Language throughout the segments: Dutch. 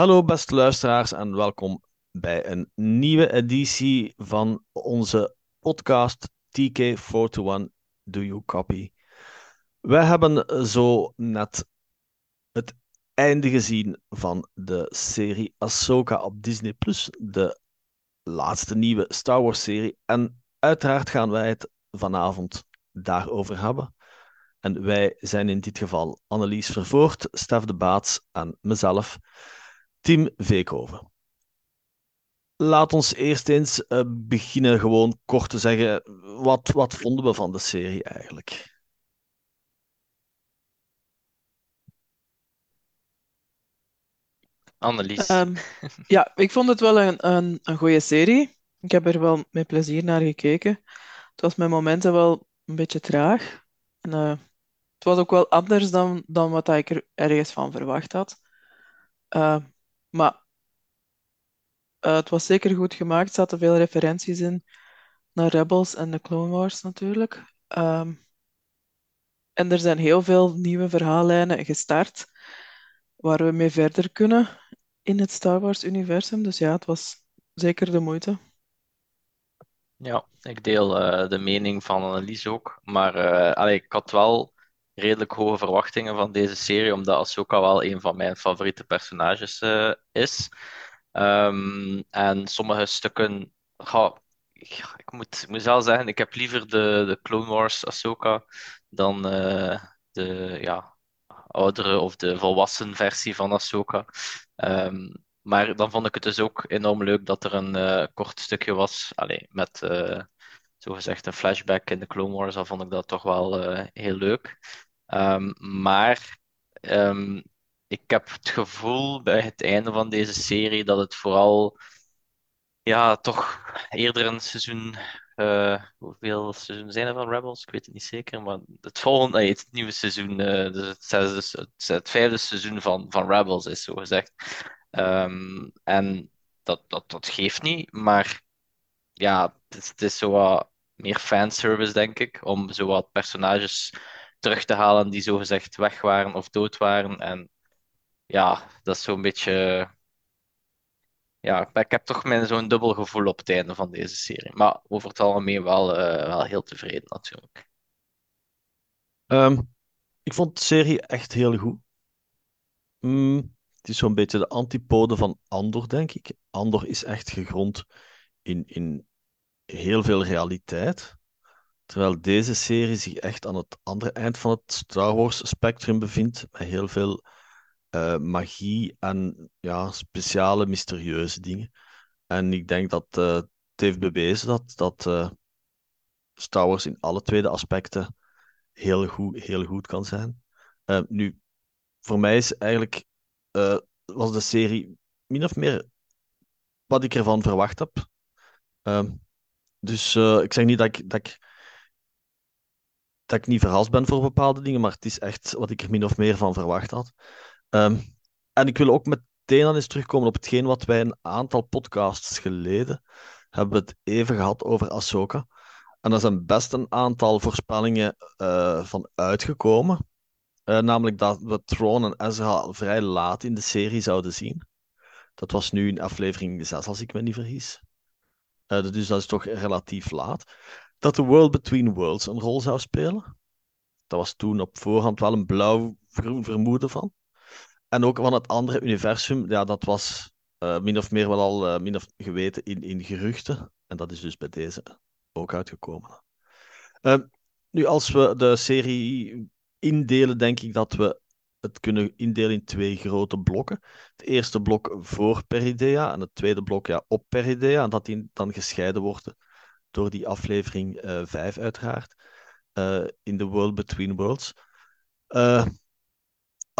Hallo beste luisteraars en welkom bij een nieuwe editie van onze podcast TK421 Do You Copy? We hebben zo net het einde gezien van de serie Ahsoka op Disney+, de laatste nieuwe Star Wars serie. En uiteraard gaan wij het vanavond daarover hebben. En wij zijn in dit geval Annelies Vervoort, Stef de Baats en mezelf, Tim Veekhoven. Laat ons eerst eens uh, beginnen gewoon kort te zeggen, wat, wat vonden we van de serie eigenlijk? Annelies. Um, ja, ik vond het wel een, een, een goede serie. Ik heb er wel met plezier naar gekeken. Het was met momenten wel een beetje traag. En, uh, het was ook wel anders dan, dan wat ik er ergens van verwacht had. Uh, maar uh, het was zeker goed gemaakt. Er zaten veel referenties in naar Rebels en de Clone Wars natuurlijk. Um, en er zijn heel veel nieuwe verhaallijnen gestart waar we mee verder kunnen in het Star Wars-universum. Dus ja, het was zeker de moeite. Ja, ik deel uh, de mening van Annelies ook. Maar allee, ik had wel redelijk hoge verwachtingen van deze serie, omdat Ahsoka wel een van mijn favoriete personages uh, is. Um, en sommige stukken. Ja, ik, moet, ik moet zelf zeggen, ik heb liever de, de Clone Wars Ahsoka dan de ja, oudere of de volwassen versie van Ahsoka. Um, maar dan vond ik het dus ook enorm leuk dat er een uh, kort stukje was allee, met uh, zogezegd een flashback in de Clone Wars. Dan vond ik dat toch wel heel leuk. Um, maar um, ik heb het gevoel bij het einde van deze serie dat het vooral ja, toch eerder een seizoen uh, hoeveel seizoenen zijn er van Rebels? Ik weet het niet zeker, maar het volgende, nee, het nieuwe seizoen, uh, dus het, zesde, het, vijfde seizoen van, van Rebels is zo gezegd. Um, en dat, dat, dat geeft niet, maar ja, het het is zo wat meer fanservice, denk ik, om zo wat personages terug te halen die zo gezegd weg waren of dood waren. En ja, dat is zo'n beetje ja, ik heb toch mijn zo'n dubbel gevoel op het einde van deze serie. Maar over het algemeen wel, uh, wel heel tevreden natuurlijk. Um, ik vond de serie echt heel goed. Mm, het is zo'n beetje de antipode van Andor, denk ik. Andor is echt gegrond in, in heel veel realiteit. Terwijl deze serie zich echt aan het andere eind van het Star Wars spectrum bevindt. Met heel veel uh, magie en ja, speciale, mysterieuze dingen. En ik denk dat uh, het heeft bewezen dat, dat uh, Star Wars in alle tweede aspecten heel goed, heel goed kan zijn. nu, voor mij is eigenlijk was de serie min of meer wat ik ervan verwacht heb. Ehm, dus ik zeg niet dat ik, dat ik dat ik niet verrast ben voor bepaalde dingen, maar het is echt wat ik er min of meer van verwacht had. Um, en ik wil ook meteen dan eens terugkomen op hetgeen wat wij een aantal podcasts geleden hebben het even gehad over Ahsoka. En er zijn best een aantal voorspellingen uh, van uitgekomen. Uh, namelijk dat we Tron en Ezra vrij laat in de serie zouden zien. Dat was nu in aflevering 6, als ik me niet vergis. Uh, dus dat is toch relatief laat. Dat The World Between Worlds een rol zou spelen. Dat was toen op voorhand wel een blauw vermoeden van. En ook van het andere universum, ja, dat was uh, min of meer wel al uh, min of geweten in, in geruchten. En dat is dus bij deze ook uitgekomen. Uh, nu, als we de serie indelen, denk ik dat we het kunnen indelen in twee grote blokken. Het eerste blok voor Peridea en het tweede blok ja, op Peridea. En dat die dan gescheiden worden door die aflevering 5 uiteraard. in The World Between Worlds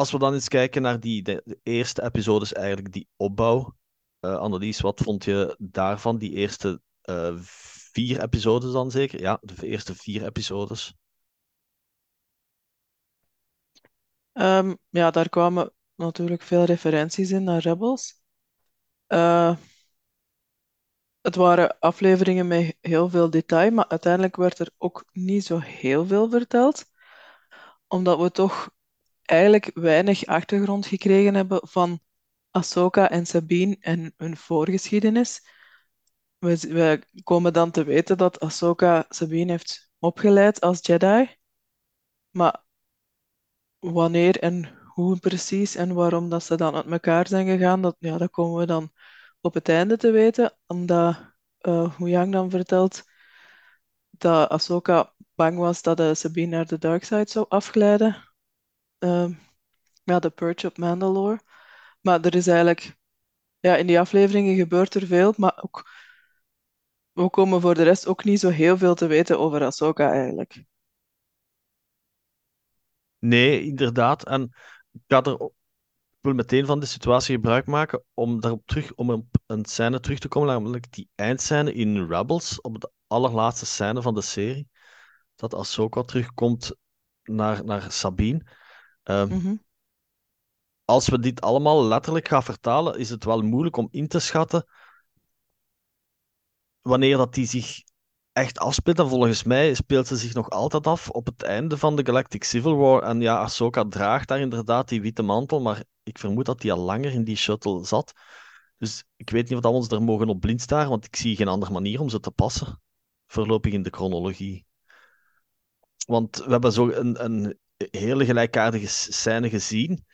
als we dan eens kijken naar die, de, eerste episodes, eigenlijk die opbouw. Annelies, wat vond je daarvan? Die eerste vier episodes dan zeker? Ja, de eerste vier episodes. Um, ja, daar kwamen natuurlijk veel referenties in naar Rebels. Het waren afleveringen met heel veel detail, maar uiteindelijk werd er ook niet zo heel veel verteld. Omdat we toch eigenlijk weinig achtergrond gekregen hebben van Ahsoka en Sabine en hun voorgeschiedenis. We, we komen dan te weten dat Ahsoka Sabine heeft opgeleid als Jedi. Maar wanneer en hoe precies en waarom dat ze dan uit elkaar zijn gegaan, dat, ja, dat komen we dan op het einde te weten. Omdat uh, Hu Yang dan vertelt dat Ahsoka bang was dat uh, Sabine naar de dark side zou afglijden. Uh, ja, de Purge op Mandalore. Maar er is eigenlijk... Ja, in die afleveringen gebeurt er veel, maar ook... We komen voor de rest ook niet zo heel veel te weten over Ahsoka eigenlijk. Nee, inderdaad. En ik, ga er, wil meteen van de situatie gebruik maken om daarop terug, om op een scène terug te komen, namelijk die eindscène in Rebels, op de allerlaatste scène van de serie, dat Ahsoka terugkomt naar, naar Sabine. Um, Als we dit allemaal letterlijk gaan vertalen, is het wel moeilijk om in te schatten wanneer dat die zich echt afspeelt. En volgens mij speelt ze zich nog altijd af op het einde van de Galactic Civil War. En ja, Ahsoka draagt daar inderdaad die witte mantel, maar ik vermoed dat hij al langer in die shuttle zat. Dus ik weet niet of we ons er mogen op blind staren, want ik zie geen andere manier om ze te passen. Voorlopig in de chronologie. Want we hebben zo een, een hele gelijkaardige scène gezien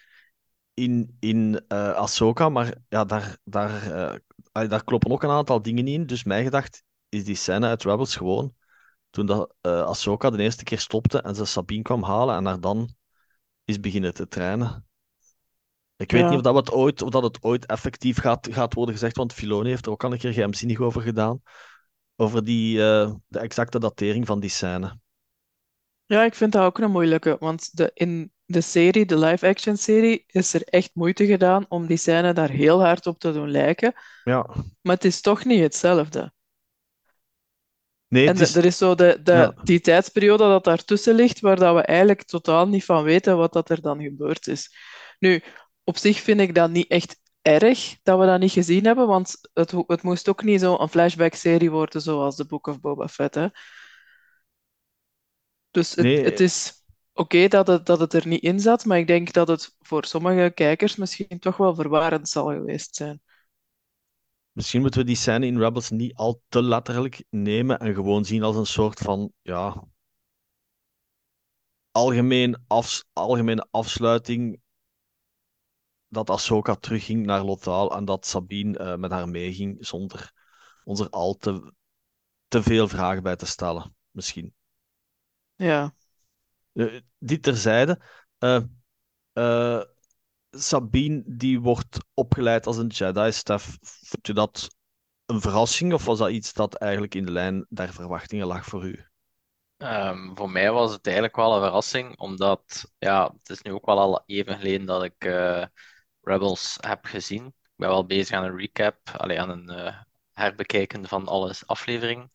in, in uh, Ahsoka, maar ja, daar, daar, uh, daar kloppen ook een aantal dingen in. Dus mij gedacht, is die scène uit Rebels gewoon toen dat, uh, Ahsoka de eerste keer stopte en ze Sabine kwam halen en haar dan is beginnen te trainen. Ik weet niet of dat, het ooit, of dat het ooit effectief gaat, gaat worden gezegd, want Filoni heeft er ook al een keer geheimzinnig over gedaan. Over die, uh, de exacte datering van die scène. Ja, ik vind dat ook een moeilijke, want de, in de serie, de live-action serie, is er echt moeite gedaan om die scène daar heel hard op te doen lijken. Ja. Maar het is toch niet hetzelfde. Nee, En is... er is zo de, de, Ja. die tijdsperiode dat daartussen ligt, waar dat we eigenlijk totaal niet van weten wat dat er dan gebeurd is. Nu, op zich vind ik dat niet echt erg dat we dat niet gezien hebben, want het, het moest ook niet zo een flashback-serie worden zoals The Book of Boba Fett, hè. Dus het, Nee. het is oké dat het, dat het er niet in zat, maar ik denk dat het voor sommige kijkers misschien toch wel verwarrend zal geweest zijn. Misschien moeten we die scène in Rebels niet al te letterlijk nemen en gewoon zien als een soort van, ja, algemeen algemene afsluiting dat Ahsoka terugging naar Lothal en dat Sabine eh, met haar meeging zonder ons er al te, te veel vragen bij te stellen. Misschien. Ja. Eh, dit terzijde. eh, Sabine die wordt opgeleid als een Jedi. Stef, vond je dat een verrassing of was dat iets dat eigenlijk in de lijn der verwachtingen lag voor u? Ehm, voor mij was het eigenlijk wel een verrassing, omdat ja, het is nu ook wel al even geleden dat ik eh, Rebels heb gezien. Ik ben wel bezig aan een recap, allee, aan een eh, herbekijken van alle afleveringen.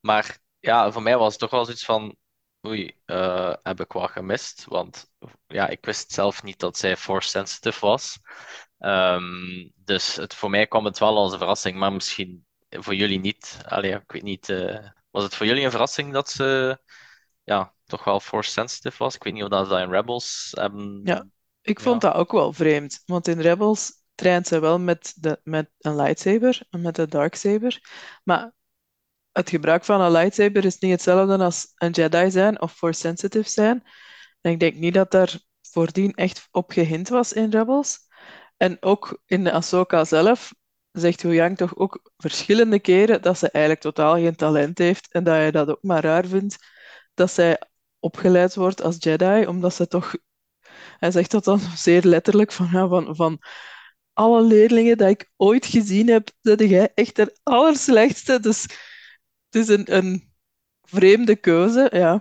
Maar ja, voor mij was het toch wel zoiets van, oei, eh, heb ik wat gemist? Want ja, ik wist zelf niet dat zij force sensitive was. Ehm, dus het, voor mij kwam het wel als een verrassing, maar misschien voor jullie niet. Allee, ik weet niet. eh, was het voor jullie een verrassing dat ze ja, toch wel force sensitive was? Ik weet niet of dat in Rebels hebben. Ja. Ik vond dat ook wel vreemd, want in Rebels traint ze wel met, de, met een lightsaber en met de darksaber, maar het gebruik van een lightsaber is niet hetzelfde als een Jedi zijn of force sensitive zijn. En ik denk niet dat daar voordien echt op gehind was in Rebels. En ook in de Ahsoka zelf zegt Hu Yang toch ook verschillende keren dat ze eigenlijk totaal geen talent heeft en dat je dat ook maar raar vindt dat zij opgeleid wordt als Jedi, omdat ze toch... Hij zegt dat dan zeer letterlijk, van, ja, van, van alle leerlingen dat ik ooit gezien heb, ben jij echt de allerslechtste. Dus is een, een vreemde keuze, ja.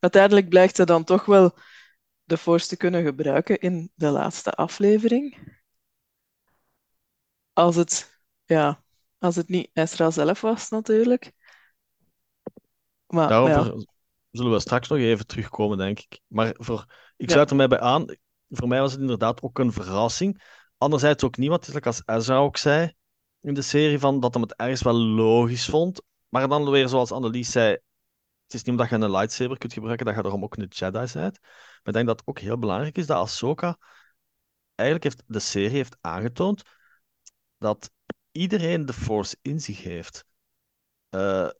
Uiteindelijk blijkt ze dan toch wel de Force te kunnen gebruiken in de laatste aflevering. Als het, ja, als het niet Ezra zelf was, natuurlijk. Maar Daarover ja, zullen we straks nog even terugkomen, denk ik. Maar voor, ik Ja. sluit er mij bij aan. Voor mij was het inderdaad ook een verrassing. Anderzijds ook like als Ezra ook zei in de serie, van dat hij het ergens wel logisch vond. Maar dan weer, zoals Annelies zei, het is niet omdat je een lightsaber kunt gebruiken, dat je daarom ook een Jedi bent. Maar ik denk dat het ook heel belangrijk is dat Ahsoka eigenlijk heeft de serie heeft aangetoond dat iedereen de Force in zich heeft. Uh,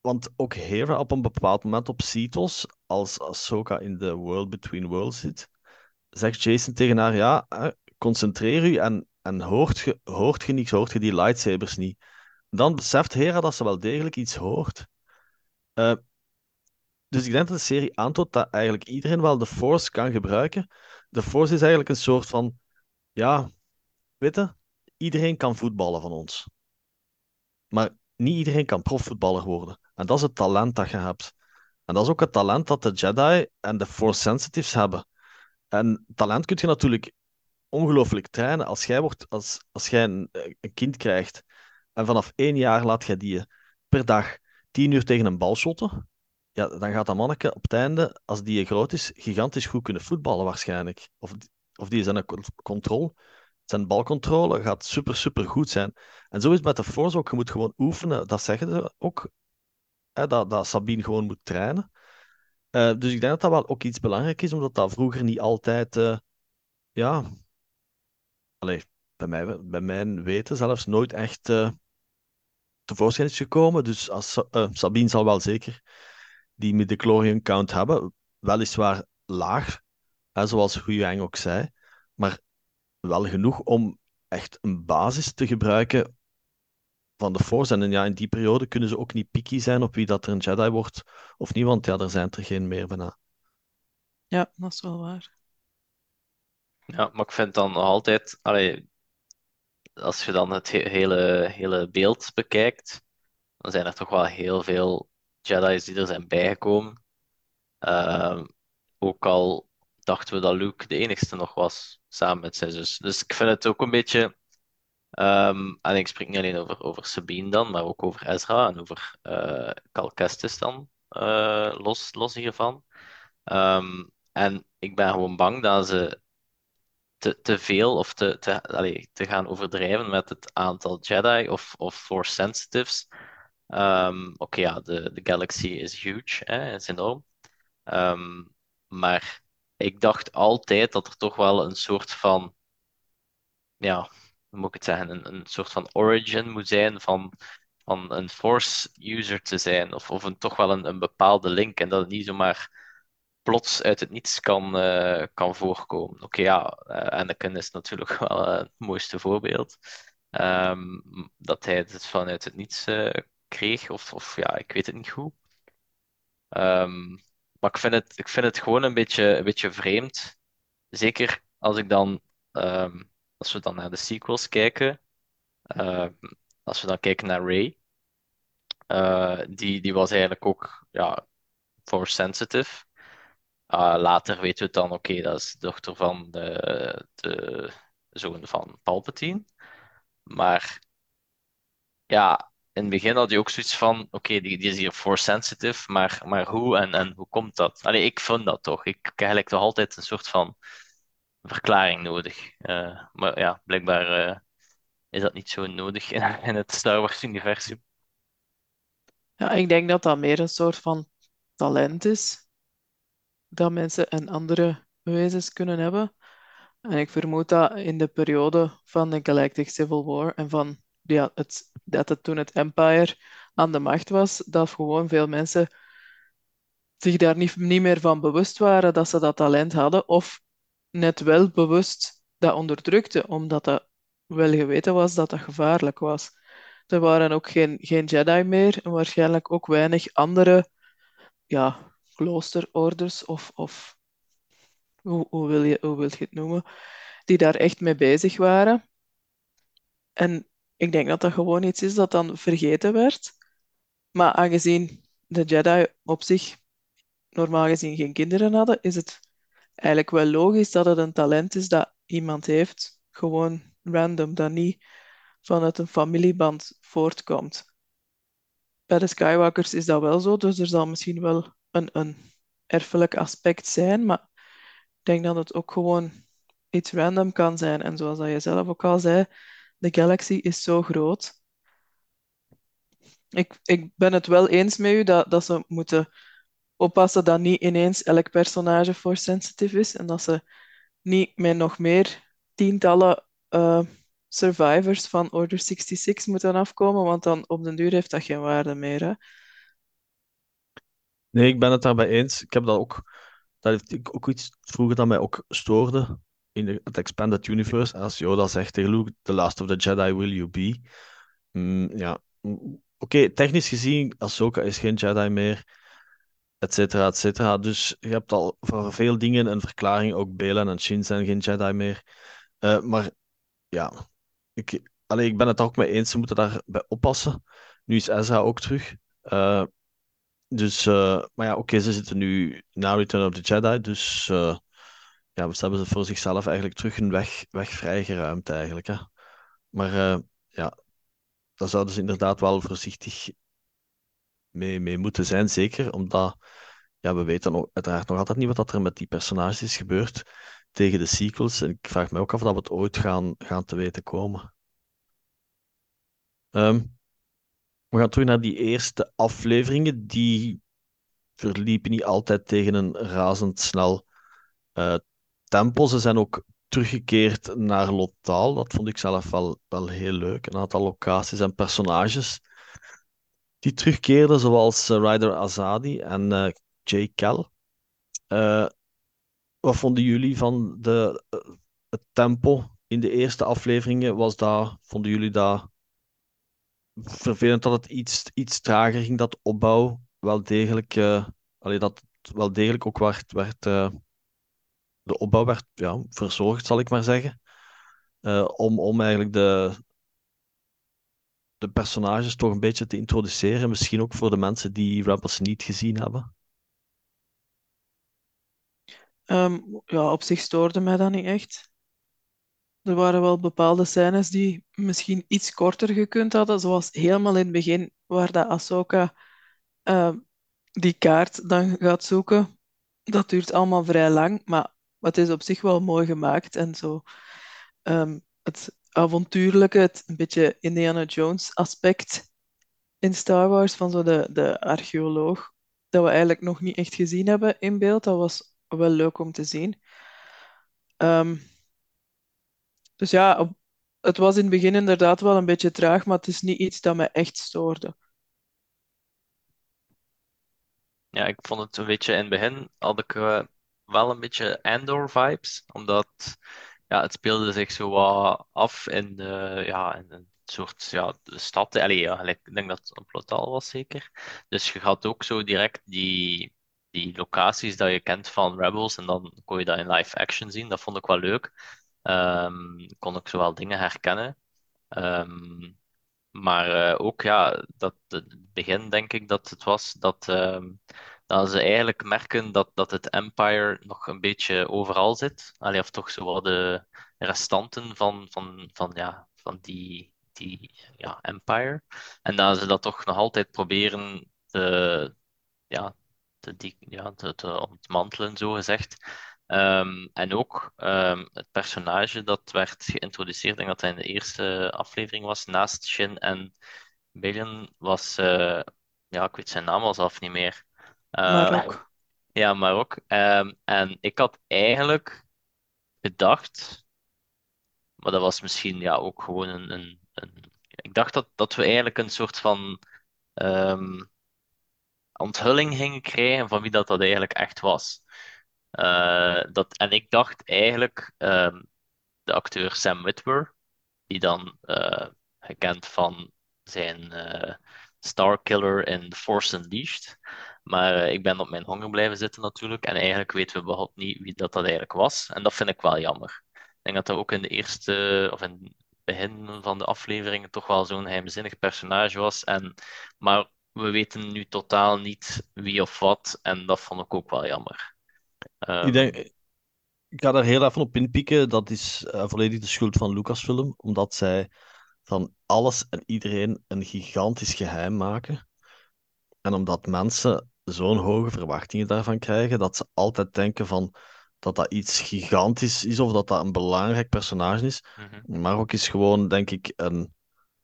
want ook Hera op een bepaald moment op Cetos, als Ahsoka in de World Between Worlds zit, zegt Jason tegen haar, ja, concentreer u en, en hoort, je, hoort niets, hoort je die lightsabers niet. Dan beseft Hera dat ze wel degelijk iets hoort. Uh, dus ik denk dat de serie aantoont dat eigenlijk iedereen wel de Force kan gebruiken. De Force is eigenlijk een soort van, ja, weet je, iedereen kan voetballen van ons. Maar niet iedereen kan profvoetballer worden. En dat is het talent dat je hebt. En dat is ook het talent dat de Jedi en de Force Sensitives hebben. En talent kun je natuurlijk ongelooflijk trainen. Als jij, wordt, als, als jij een, een kind krijgt en vanaf één jaar laat je die per dag tien uur tegen een bal shotten, ja, dan gaat dat manneke op het einde, als die groot is, gigantisch goed kunnen voetballen waarschijnlijk. Of, of die zijn controle, zijn balcontrole gaat super, super goed zijn. En zo is het met de Force ook. Je moet gewoon oefenen. Dat zeggen ze ook. Hè, dat, dat Sabine gewoon moet trainen. Uh, dus ik denk dat dat wel ook iets belangrijk is, omdat dat vroeger niet altijd, uh, ja, allee, bij, mij, bij mijn weten zelfs nooit echt uh, tevoorschijn is gekomen. Dus als, Sabine zal wel zeker die midichlorian count hebben, weliswaar laag, hè, zoals Huyang ook zei, maar wel genoeg om echt een basis te gebruiken van de Force. En ja, in die periode kunnen ze ook niet picky zijn op wie dat er een Jedi wordt of niet, want ja, er zijn er geen meer bijna. Ja, dat is wel waar. Ja, maar ik vind dan nog altijd, allee, als je dan het hele, hele beeld bekijkt, dan zijn er toch wel heel veel Jedi's die er zijn bijgekomen. Uh, ook al dachten we dat Luke de enigste nog was, samen met zijn zus. Dus ik vind het ook een beetje. Um, en ik spreek niet alleen over, over Sabine dan, maar ook over Ezra en over uh, Cal Kestis dan, uh, los, los hiervan. Um, en ik ben gewoon bang dat ze te, te veel of te, te, allez, te gaan overdrijven met het aantal Jedi of, of Force Sensitives. Um, Oké, ja, de, de galaxy is huge, hè, is enorm. Um, maar ik dacht altijd dat er toch wel een soort van, ja, hoe moet ik het zeggen, een, een soort van origin moet zijn van, van een Force user te zijn, of, of een, toch wel een, een bepaalde link, en dat het niet zomaar plots uit het niets kan, uh, kan voorkomen. Oké, ja, uh, Anakin is natuurlijk wel het mooiste voorbeeld. Um, dat hij het vanuit het niets kreeg, of, of ja, ik weet het niet goed. Um, maar ik vind het, ik vind het gewoon een beetje, een beetje vreemd. Zeker als ik dan, um, als we dan naar de sequels kijken, als we dan kijken naar Ray, die, die was eigenlijk ook ja, force sensitive. Uh, later weten we het dan, oké, dat is de dochter van de, de zoon van Palpatine. Maar ja, in het begin had je ook zoiets van, oké, die, die is hier force sensitive, maar, maar hoe en, en hoe komt dat? Allee, ik vond dat toch. Ik heb eigenlijk toch altijd een soort van verklaring nodig. Uh, maar ja, blijkbaar uh, is dat niet zo nodig in, in het Star Wars-universum. Ja, ik denk dat dat meer een soort van talent is, dat mensen en andere wezens kunnen hebben. En ik vermoed dat in de periode van de Galactic Civil War en van ja, het, dat het toen het Empire aan de macht was, dat gewoon veel mensen zich daar niet, meer van bewust waren dat ze dat talent hadden, of net wel bewust dat onderdrukte, omdat dat wel geweten was dat dat gevaarlijk was. Er waren ook geen, geen Jedi meer en waarschijnlijk ook weinig andere ja, kloosterorders of, of hoe, hoe, wil je, hoe wil je het noemen, die daar echt mee bezig waren. En ik denk dat dat gewoon iets is dat dan vergeten werd. Maar aangezien de Jedi op zich normaal gezien geen kinderen hadden, is het eigenlijk wel logisch dat het een talent is dat iemand heeft, gewoon random, dat niet vanuit een familieband voortkomt. Bij de Skywalkers is dat wel zo, dus er zal misschien wel een, erfelijk aspect zijn, maar ik denk dat het ook gewoon iets random kan zijn. En zoals dat je zelf ook al zei, de galaxy is zo groot. Ik, ik ben het wel eens met u dat, dat ze moeten oppassen dat niet ineens elk personage force sensitive is en dat ze niet met nog meer tientallen eh, survivors van Order 66 moeten afkomen, want dan op den duur heeft dat geen waarde meer. Hè? Nee, ik ben het daarbij eens. Ik heb dat ook. Dat heeft ook iets vroeger dat mij ook stoorde in het Expanded Universe. Als Yoda zegt tegen Luke: The last of the Jedi will you be. Mm, ja, oké, technisch gezien, Ahsoka is geen Jedi meer, et cetera, et cetera. Dus je hebt al voor veel dingen een verklaring. Ook Belen en Shin zijn geen Jedi meer. Eh, maar ja, ik, ik ben het er ook mee eens. Ze moeten daarbij oppassen. Nu is Ezra ook terug. Eh, dus, eh, maar ja, oké, ze zitten nu na Return of the Jedi. Dus eh, ja, ze hebben ze voor zichzelf eigenlijk terug een weg, weg vrijgeruimd eigenlijk. Hè. Maar eh, ja, daar zouden ze inderdaad wel voorzichtig mee, mee moeten zijn, zeker. Omdat ja, we weten nog, uiteraard nog altijd niet wat er met die personages is gebeurd tegen de sequels. En ik vraag me ook af dat we het ooit gaan, gaan te weten komen. Ehm, we gaan terug naar die eerste afleveringen. Die verliepen niet altijd tegen een razendsnel eh tempo. Ze zijn ook teruggekeerd naar Lotaal. Dat vond ik zelf wel, wel heel leuk. Een aantal locaties en personages die terugkeerden, zoals eh, Ryder Azadi en eh, Jay Kell. Wat vonden jullie van de, het tempo in de eerste afleveringen? Was dat, vonden jullie dat vervelend dat het iets, iets trager ging, dat opbouw wel degelijk, allee, dat wel degelijk ook werd, werd eh, de opbouw werd ja, verzorgd, zal ik maar zeggen. Eh, om, om eigenlijk de, de personages toch een beetje te introduceren. Misschien ook voor de mensen die Rebels niet gezien hebben. Ehm, ja, op zich stoorde mij dat niet echt. Er waren wel bepaalde scènes die misschien iets korter gekund hadden, zoals helemaal in het begin, waar dat Ahsoka ehm, die kaart dan gaat zoeken. Dat duurt allemaal vrij lang, maar het is op zich wel mooi gemaakt en zo. Ehm, het avontuurlijke, het een beetje Indiana Jones aspect in Star Wars van zo de, de archeoloog, dat we eigenlijk nog niet echt gezien hebben in beeld. Dat was wel leuk om te zien. Ehm, dus ja, het was in het begin inderdaad wel een beetje traag, maar het is niet iets dat me echt stoorde. Ja, ik vond het een beetje in het begin had ik eh, wel een beetje Andor vibes, omdat ja, het speelde zich zo wat af in, de, ja, in een soort ja, de stad. Allee, ik denk dat het op Lothal was zeker. Dus je had ook zo direct die, die locaties dat je kent van Rebels en dan kon je dat in live action zien. Dat vond ik wel leuk. Ehm, kon ik zo wel dingen herkennen. Ehm, maar eh, ook ja, dat het begin denk ik dat het was dat, ehm, dat ze eigenlijk merken dat, dat het Empire nog een beetje overal zit. Allee, of toch zo wat de restanten van, van, van, ja, van die, die ja, Empire. En dat ze dat toch nog altijd proberen te, ja, te, die, ja, te, te ontmantelen, zo gezegd. Ehm, en ook ehm, het personage dat werd geïntroduceerd, ik denk dat hij in de eerste aflevering was, naast Shin en Billion, was, eh, ja, ik weet zijn naam al zelf niet meer. Maar Eh, ook, ja, maar ook. Ehm, en ik had eigenlijk gedacht, maar dat was misschien ja, ook gewoon een, een, een... Ik dacht dat, dat we eigenlijk een soort van ehm, onthulling gingen krijgen van wie dat, dat eigenlijk echt was. Eh, dat, en ik dacht eigenlijk ehm, de acteur Sam Witwer, die dan eh, gekend van zijn eh Starkiller in The Force Unleashed. Maar ik ben op mijn honger blijven zitten natuurlijk. En eigenlijk weten we überhaupt niet wie dat, dat eigenlijk was. En dat vind ik wel jammer. Ik denk dat dat ook in de eerste, of in het begin van de afleveringen toch wel zo'n geheimzinnig personage was. En, maar we weten nu totaal niet wie of wat. En dat vond ik ook wel jammer. Ik Ehm, denk, ik ga daar heel even op inpikken. Dat is eh, volledig de schuld van Lucasfilm, omdat zij van alles en iedereen een gigantisch geheim maken. En omdat mensen zo'n hoge verwachtingen daarvan krijgen, dat ze altijd denken van dat dat iets gigantisch is of dat dat een belangrijk personage is. mhm. Maar ook is gewoon, denk ik, een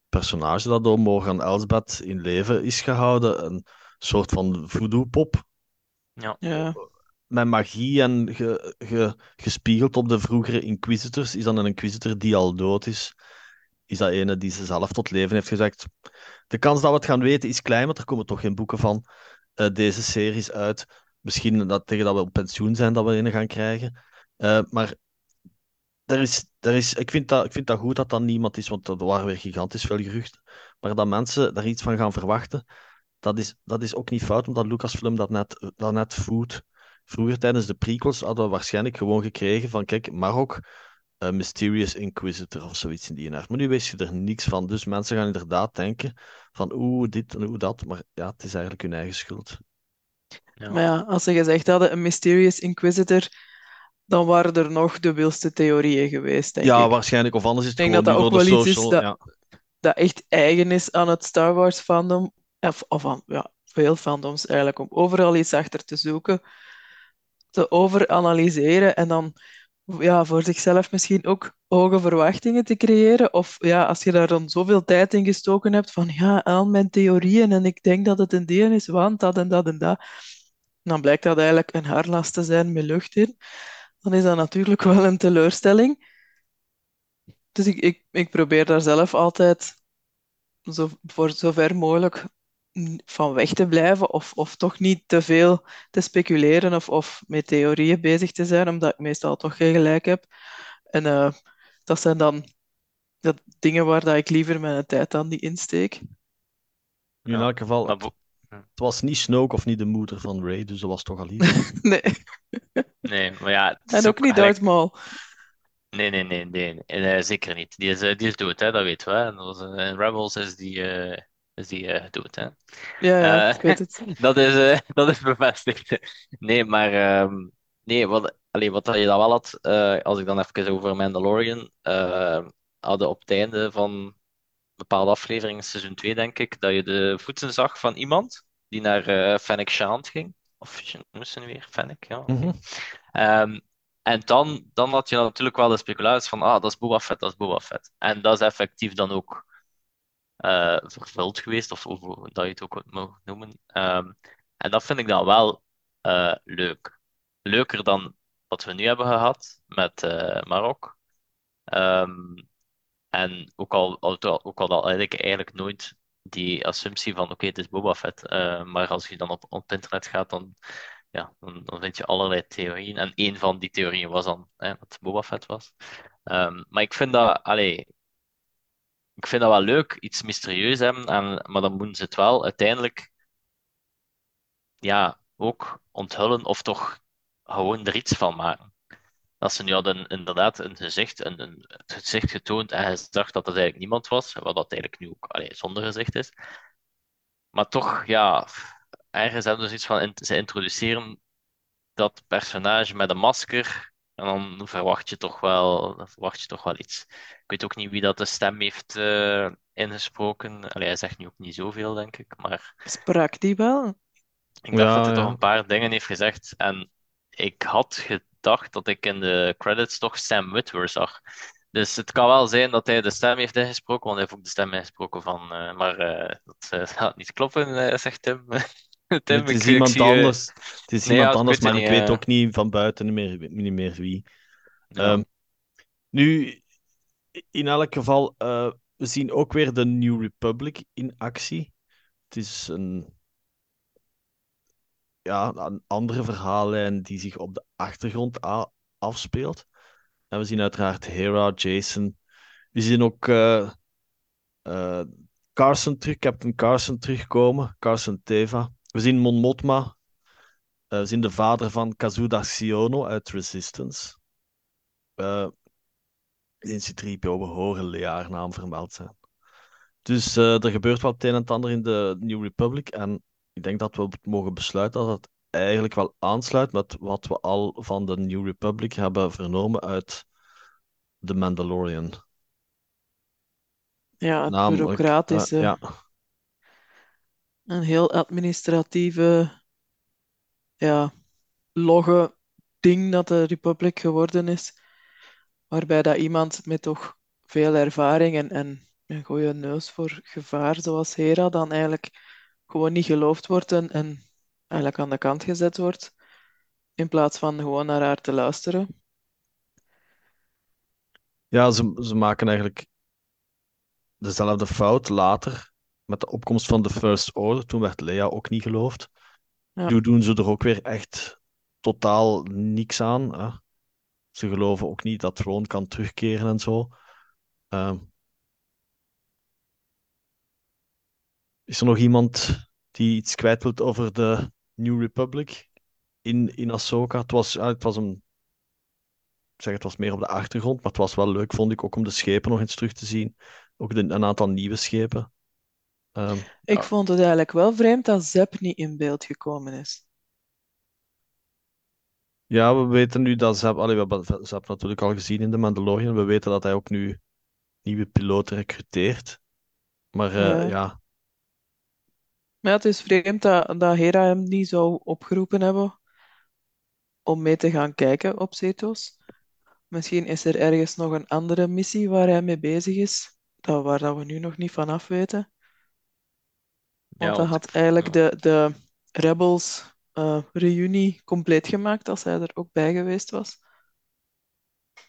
personage dat door Morgan Elsbeth in leven is gehouden. Een soort van voodoo-pop. Ja. ja. Met magie en ge, ge- gespiegeld op de vroegere Inquisitors, is dan een Inquisitor die al dood is, is dat ene die ze zelf tot leven heeft gezegd. De kans dat we het gaan weten is klein, want er komen toch geen boeken van eh, deze series uit. Misschien dat tegen dat we op pensioen zijn dat we een gaan krijgen. Eh, maar er is, er is, ik, vind dat, ik vind dat goed dat dat niemand is, want er waren weer gigantisch veel geruchten. Maar dat mensen daar iets van gaan verwachten, dat is, dat is ook niet fout, omdat Lucasfilm dat net, dat net voedt. Vroeger tijdens de prequels hadden we waarschijnlijk gewoon gekregen van, kijk, Marok, een Mysterious Inquisitor of zoiets in die aard. Maar nu weet je er niks van. Dus mensen gaan inderdaad denken van, oeh, dit en oeh, dat. Maar ja, het is eigenlijk hun eigen schuld. Ja. Maar ja, als ze gezegd hadden een Mysterious Inquisitor, dan waren er nog de wilste theorieën geweest, denk Ja, ik. waarschijnlijk. Of anders is het Ik denk gewoon dat dat ook de wel iets is social... dat- ja. Dat echt eigen is aan het Star Wars fandom, of, of aan ja, veel fandoms eigenlijk, om overal iets achter te zoeken, te overanalyseren en dan ja, voor zichzelf misschien ook hoge verwachtingen te creëren. Of ja, als je daar dan zoveel tijd in gestoken hebt van ja, al mijn theorieën en ik denk dat het een deel is, want dat en dat en dat. Dan blijkt dat eigenlijk een haarlast te zijn met lucht in. Dan is dat natuurlijk wel een teleurstelling. Dus ik, ik, ik probeer daar zelf altijd zo, voor zover mogelijk van weg te blijven of, of toch niet te veel te speculeren of, of met theorieën bezig te zijn, omdat ik meestal toch geen gelijk heb. En eh, dat zijn dan dat dingen waar dat ik liever mijn tijd aan die insteek. In elk geval, het, was niet Snoke of niet de moeder van Rey, dus dat was toch al iets. Nee, nee, maar ja, en ook niet eigenlijk- Darth Maul. Nee, nee, nee, nee, nee, zeker niet. Die is, eh, die is dood, hè, dat weten we. En eh, Rebels is die, eh, is die eh, dood, hè. Ja, ja, Eh, ik weet het. Dat is, eh, dat is bevestigd. Nee, maar ehm, nee, wat, allee, wat je dan wel had, als ik dan even over Mandalorian, eh hadden op het einde van bepaalde afleveringen, seizoen 2 denk ik, dat je de voeten zag van iemand die naar eh Fennec Shand ging. Of moesten weer Fennec, ja. Mhm. Ehm, en dan, dan had je natuurlijk wel de speculatie van, ah, dat is Boba Fett, dat is Boba Fett. En dat is effectief dan ook eh, vervuld geweest, of, hoe dat je het ook mag noemen. Ehm, en dat vind ik dan wel eh, leuk. Leuker dan wat we nu hebben gehad met eh Marok. Ehm, en ook al, ook al, dat eigenlijk, eigenlijk nooit die assumptie van oké, het is Boba Fett. Maar als je dan op, op internet gaat, dan, ja, dan, vind je allerlei theorieën. En één van die theorieën was dan hè, dat Boba Fett was. Ehm, maar ik vind dat, allee, ik vind dat wel leuk, iets mysterieus hebben, en, maar dan moeten ze het wel uiteindelijk ja, ook onthullen of toch gewoon er iets van maken. Als ze nu hadden inderdaad een gezicht, een, een, het gezicht getoond en dacht dat het eigenlijk niemand was, wat dat eigenlijk nu ook allee, zonder gezicht is. Maar toch, ja, ergens hebben ze zoiets van, ze introduceren dat personage met een masker en dan verwacht je toch wel, dan verwacht je toch wel iets. Ik weet ook niet wie dat de stem heeft eh, ingesproken. Allee, hij zegt nu ook niet zoveel, denk ik, maar Sprak die wel? ik dacht Ja, dat hij toch een paar dingen heeft gezegd. En ik had gedacht dat ik in de credits toch Sam Witwer zag. Dus het kan wel zijn dat hij de stem heeft ingesproken, want hij heeft ook de stem ingesproken van. eh, maar eh, dat eh, gaat niet kloppen, eh, zegt Tim. Tim, Het is iemand eh, anders. Het is nee, iemand ja, anders, maar ik weet ook niet van buiten niet meer, niet meer wie. ja. Ehm, nu, in elk geval, eh, we zien ook weer de New Republic in actie. Het is een, ja, een andere verhaallijn die zich op de achtergrond afspeelt. En we zien uiteraard Hera, Jason. We zien ook eh, Carson terug, Captain Carson terugkomen, Carson Teva. We zien Mon Mothma. Eh, we zien de vader van Kazuda Xiono uit Resistance. Eh in C-3PO, we horen Lea naam vermeld zijn. Dus eh, er gebeurt wat het een en het ander in de New Republic. En ik denk dat we mogen besluiten dat het eigenlijk wel aansluit met wat we al van de New Republic hebben vernomen uit The Mandalorian. Ja, het Namelijk, bureaucratische, eh, ja, een heel administratieve, ja, logge ding dat de Republic geworden is. Waarbij dat iemand met toch veel ervaring en, en een goede neus voor gevaar, zoals Hera, dan eigenlijk gewoon niet geloofd wordt en, en eigenlijk aan de kant gezet wordt. in plaats van gewoon naar haar te luisteren. Ja, ze, ze maken eigenlijk dezelfde fout later met de opkomst van de First Order. Toen werd Leia ook niet geloofd. Ja. Nu doen ze er ook weer echt totaal niks aan. Hè. Ze geloven ook niet dat Thrawn kan terugkeren en zo. Ehm, is er nog iemand die iets kwijt wilt over de New Republic in, in Ahsoka? Het was, het was een... Zeg, het was meer op de achtergrond, maar het was wel leuk, vond ik, ook om de schepen nog eens terug te zien. Ook de- een aantal nieuwe schepen. Ehm, Ik Ja. vond het eigenlijk wel vreemd dat Zep niet in beeld gekomen is. ja, we weten nu dat Zeb... Allee, we hebben Zeb natuurlijk al gezien in The Mandalorian. We weten dat hij ook nu nieuwe piloten recruteert. Maar eh, Ja. ja, Maar ja, het is vreemd dat, dat Hera hem niet zou opgeroepen hebben om mee te gaan kijken op Zetos. Misschien is er ergens nog een andere missie waar hij mee bezig is, dat, waar dat we nu nog niet van af weten. Want dat want had eigenlijk de, de Rebels eh, reunie compleet gemaakt als hij er ook bij geweest was.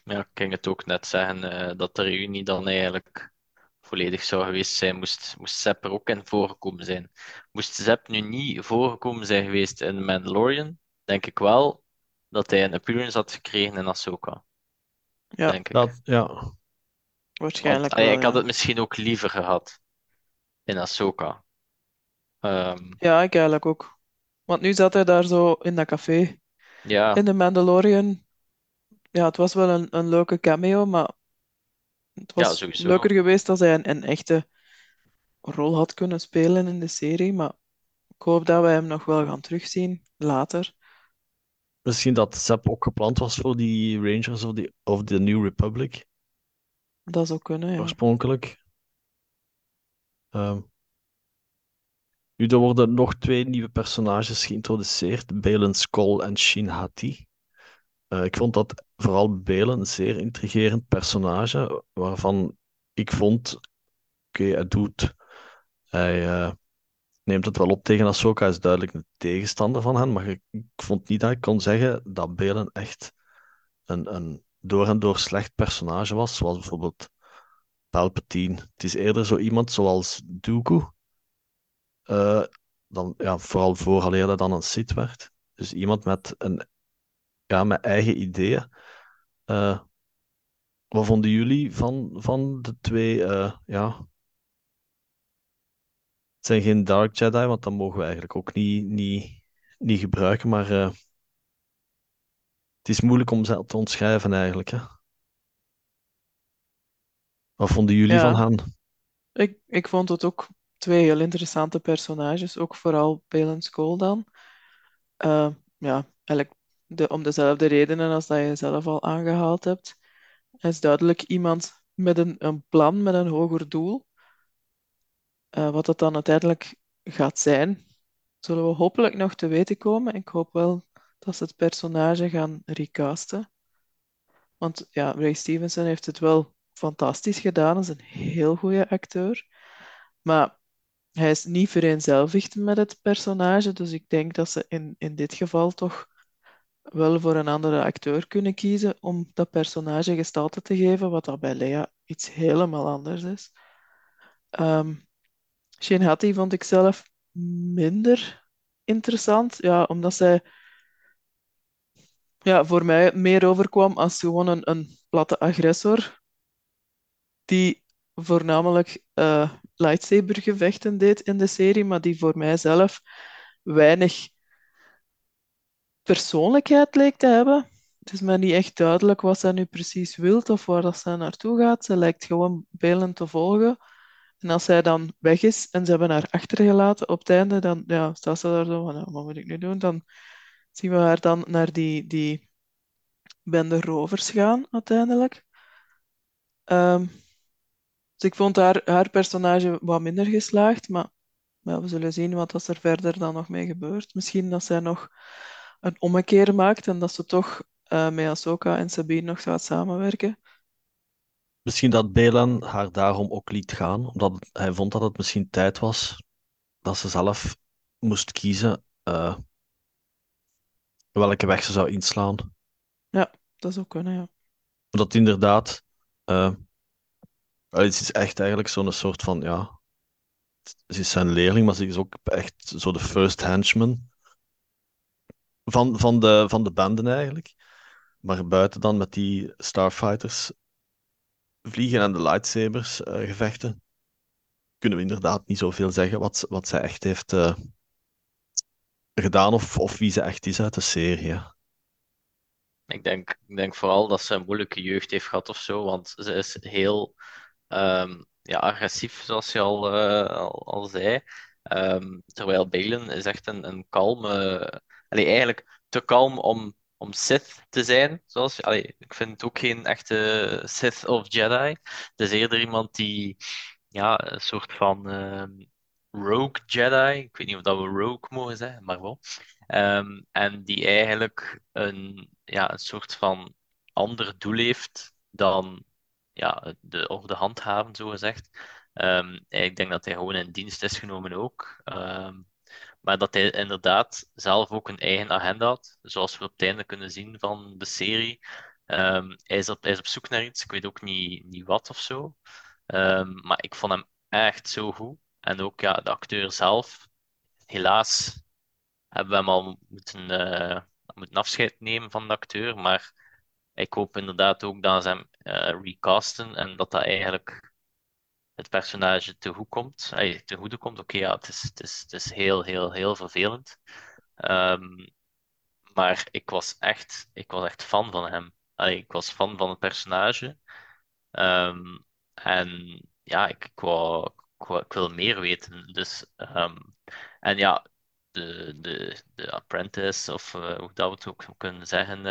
Ja, ik ging het ook net zeggen eh, dat de reunie dan eigenlijk volledig zou geweest zijn, moest, moest Sepp er ook in voorgekomen zijn. Moest Sepp nu niet voorgekomen zijn geweest in The Mandalorian, denk ik wel dat hij een appearance had gekregen in Ahsoka. Ja, Denk ik. dat, ja. Waarschijnlijk wel, ik had het misschien ook liever gehad in Ahsoka. Ehm, Ja, ik eigenlijk ook. Want nu zat hij daar zo in dat café ja, in de Mandalorian. Ja, het was wel een, een leuke cameo, maar het ja, was sowieso. leuker geweest als hij een, een echte rol had kunnen spelen in de serie. Maar ik hoop dat we hem nog wel gaan terugzien later. Misschien dat Zeb ook gepland was voor die Rangers of, die, of the New Republic, Dat zou kunnen, ja. oorspronkelijk. Ehm, nu, er worden nog twee nieuwe personages geïntroduceerd, Baylan Skoll en Shin Hati. Eh, ik vond dat vooral Baylan een zeer intrigerend personage, waarvan ik vond, oké, hij doet, hij eh, neemt het wel op tegen Ahsoka, hij is duidelijk een tegenstander van hen, maar ik, ik vond niet dat ik kon zeggen dat Baylan echt een, een door en door slecht personage was, zoals bijvoorbeeld Palpatine. Het is eerder zo iemand zoals Dooku, eh, dan, ja, vooral vooraleer hij dan een Sith werd. Dus iemand met, een, ja, met eigen ideeën. Eh, wat vonden jullie van, van de twee? eh, ja, het zijn geen Dark Jedi, want dat mogen we eigenlijk ook niet, niet, niet gebruiken, maar het is moeilijk om ze te omschrijven eigenlijk. Hè? Wat vonden jullie van hen? ik, ik vond het ook twee heel interessante personages. Ook vooral Baylan Skoll dan. Eh, ja, eigenlijk de, om dezelfde redenen als dat je zelf al aangehaald hebt. Hij is duidelijk iemand met een, een plan, met een hoger doel. Eh, wat dat dan uiteindelijk gaat zijn, zullen we hopelijk nog te weten komen. Ik hoop wel dat ze het personage gaan recasten. Want ja, Ray Stevenson heeft het wel fantastisch gedaan. Hij is een heel goede acteur. Maar hij is niet vereenzelvigd met het personage. Dus ik denk dat ze in, in dit geval toch wel voor een andere acteur kunnen kiezen om dat personage gestalte te geven, wat dat bij Lea iets helemaal anders is. Ehm Shane Hattie vond ik zelf minder interessant, ja, omdat zij ja, voor mij meer overkwam als gewoon een, een platte agressor die voornamelijk eh lightsabergevechten deed in de serie, maar die voor mijzelf weinig persoonlijkheid leek te hebben. Het is mij niet echt duidelijk wat zij nu precies wil of waar dat zij naartoe gaat. Ze lijkt gewoon Belen te volgen. En als zij dan weg is en ze hebben haar achtergelaten op het einde, dan ja, staat ze daar zo van, "Nou, wat moet ik nu doen? Dan zien we haar dan naar die, die bende rovers gaan, uiteindelijk. Ehm, dus ik vond haar, haar personage wat minder geslaagd, maar ja, we zullen zien wat er verder dan nog mee gebeurt. Misschien dat zij nog een ommekeer maakt en dat ze toch eh, met Ahsoka en Sabine nog gaat samenwerken. Misschien dat Belan haar daarom ook liet gaan, omdat hij vond dat het misschien tijd was dat ze zelf moest kiezen. Eh, welke weg ze zou inslaan. Ja, dat zou kunnen, ja. Dat inderdaad, eh, het is echt eigenlijk zo'n soort van, ja, ze is zijn leerling, maar ze is ook echt zo de first henchman van, van de, van de banden eigenlijk. Maar buiten dan met die starfighters vliegen en de lightsabers eh, gevechten, kunnen we inderdaad niet zoveel zeggen wat, wat zij echt heeft eh, gedaan of, of wie ze echt is uit de serie. Ik denk, ik denk vooral dat ze een moeilijke jeugd heeft gehad of zo, want ze is heel ehm, ja, agressief, zoals je al, eh, al, zei. Ehm, terwijl Balin is echt een, een kalme, eigenlijk te kalm om, om Sith te zijn. Zoals, ik vind het ook geen echte Sith of Jedi. Het is eerder iemand die ja, een soort van ehm, rogue Jedi. Ik weet niet of dat we rogue mogen zeggen, maar wel. En die eigenlijk een, ja, een soort van ander doel heeft dan ja, de orde handhaven, zo gezegd. Ehm, ik denk dat hij gewoon in dienst is genomen ook. Ehm, maar dat hij inderdaad zelf ook een eigen agenda had, zoals we op het einde kunnen zien van de serie. Ehm, hij is op, hij is op zoek naar iets, ik weet ook niet, niet wat of zo. Maar ik vond hem echt zo goed. En ook ja, de acteur zelf. Helaas hebben we hem al moeten, eh, moeten afscheid nemen van de acteur. Maar ik hoop inderdaad ook dat ze hem eh, recasten en dat dat eigenlijk het personage te goed komt. Te komt. Oké, ja, het is, het is, het is heel, heel, heel vervelend. Ehm, maar ik was echt, ik was echt fan van hem. Ik was fan van het personage. Ehm, en ja, ik, ik, wou, wil meer weten. Dus, ehm, en ja, de, de, de apprentice, of eh, hoe dat we het ook kunnen zeggen.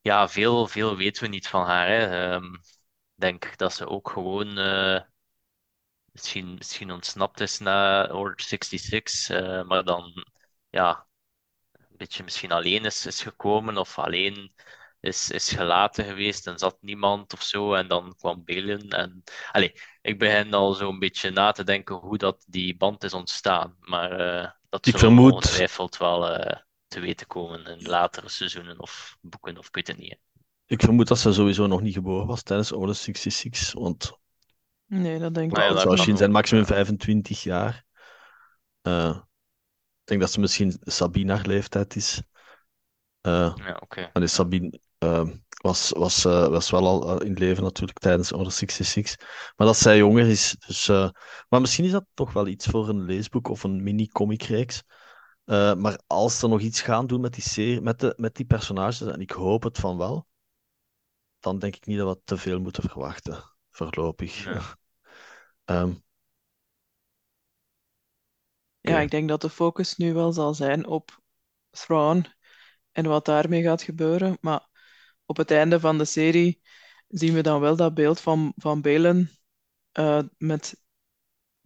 Ja, veel, veel weten we niet van haar. Hè. Ehm, ik denk dat ze ook gewoon eh, misschien, misschien ontsnapt is na Order 66, eh, maar dan ja, een beetje misschien alleen is, is gekomen of alleen is, is gelaten geweest en zat niemand of zo. En dan kwam Balin. En allee, ik begin al zo'n beetje na te denken hoe dat die band is ontstaan. Maar eh, dat vermoed- ongetwijfeld wel te weten komen in latere seizoenen of boeken of ik weet het niet. hè. Ik vermoed dat ze sowieso nog niet geboren was tijdens Order 66, want Nee, dat denk ik zou kan in zijn maximum ja. 25 jaar. Eh, ik denk dat ze misschien Sabine haar leeftijd is. Eh, Ja, oké. en is Sabine eh, was, was, eh, was wel al in leven natuurlijk tijdens Order 66. Maar dat zij jonger is. Dus, eh, maar misschien is dat toch wel iets voor een leesboek of een mini-comicreeks. Eh, maar als ze nog iets gaan doen met die serie, met, de, met die personages, en ik hoop het van wel, dan denk ik niet dat we te veel moeten verwachten, voorlopig. Nee. Ehm, Ja, ik denk dat de focus nu wel zal zijn op Thrawn en wat daarmee gaat gebeuren. Maar op het einde van de serie zien we dan wel dat beeld van, van Balin eh, met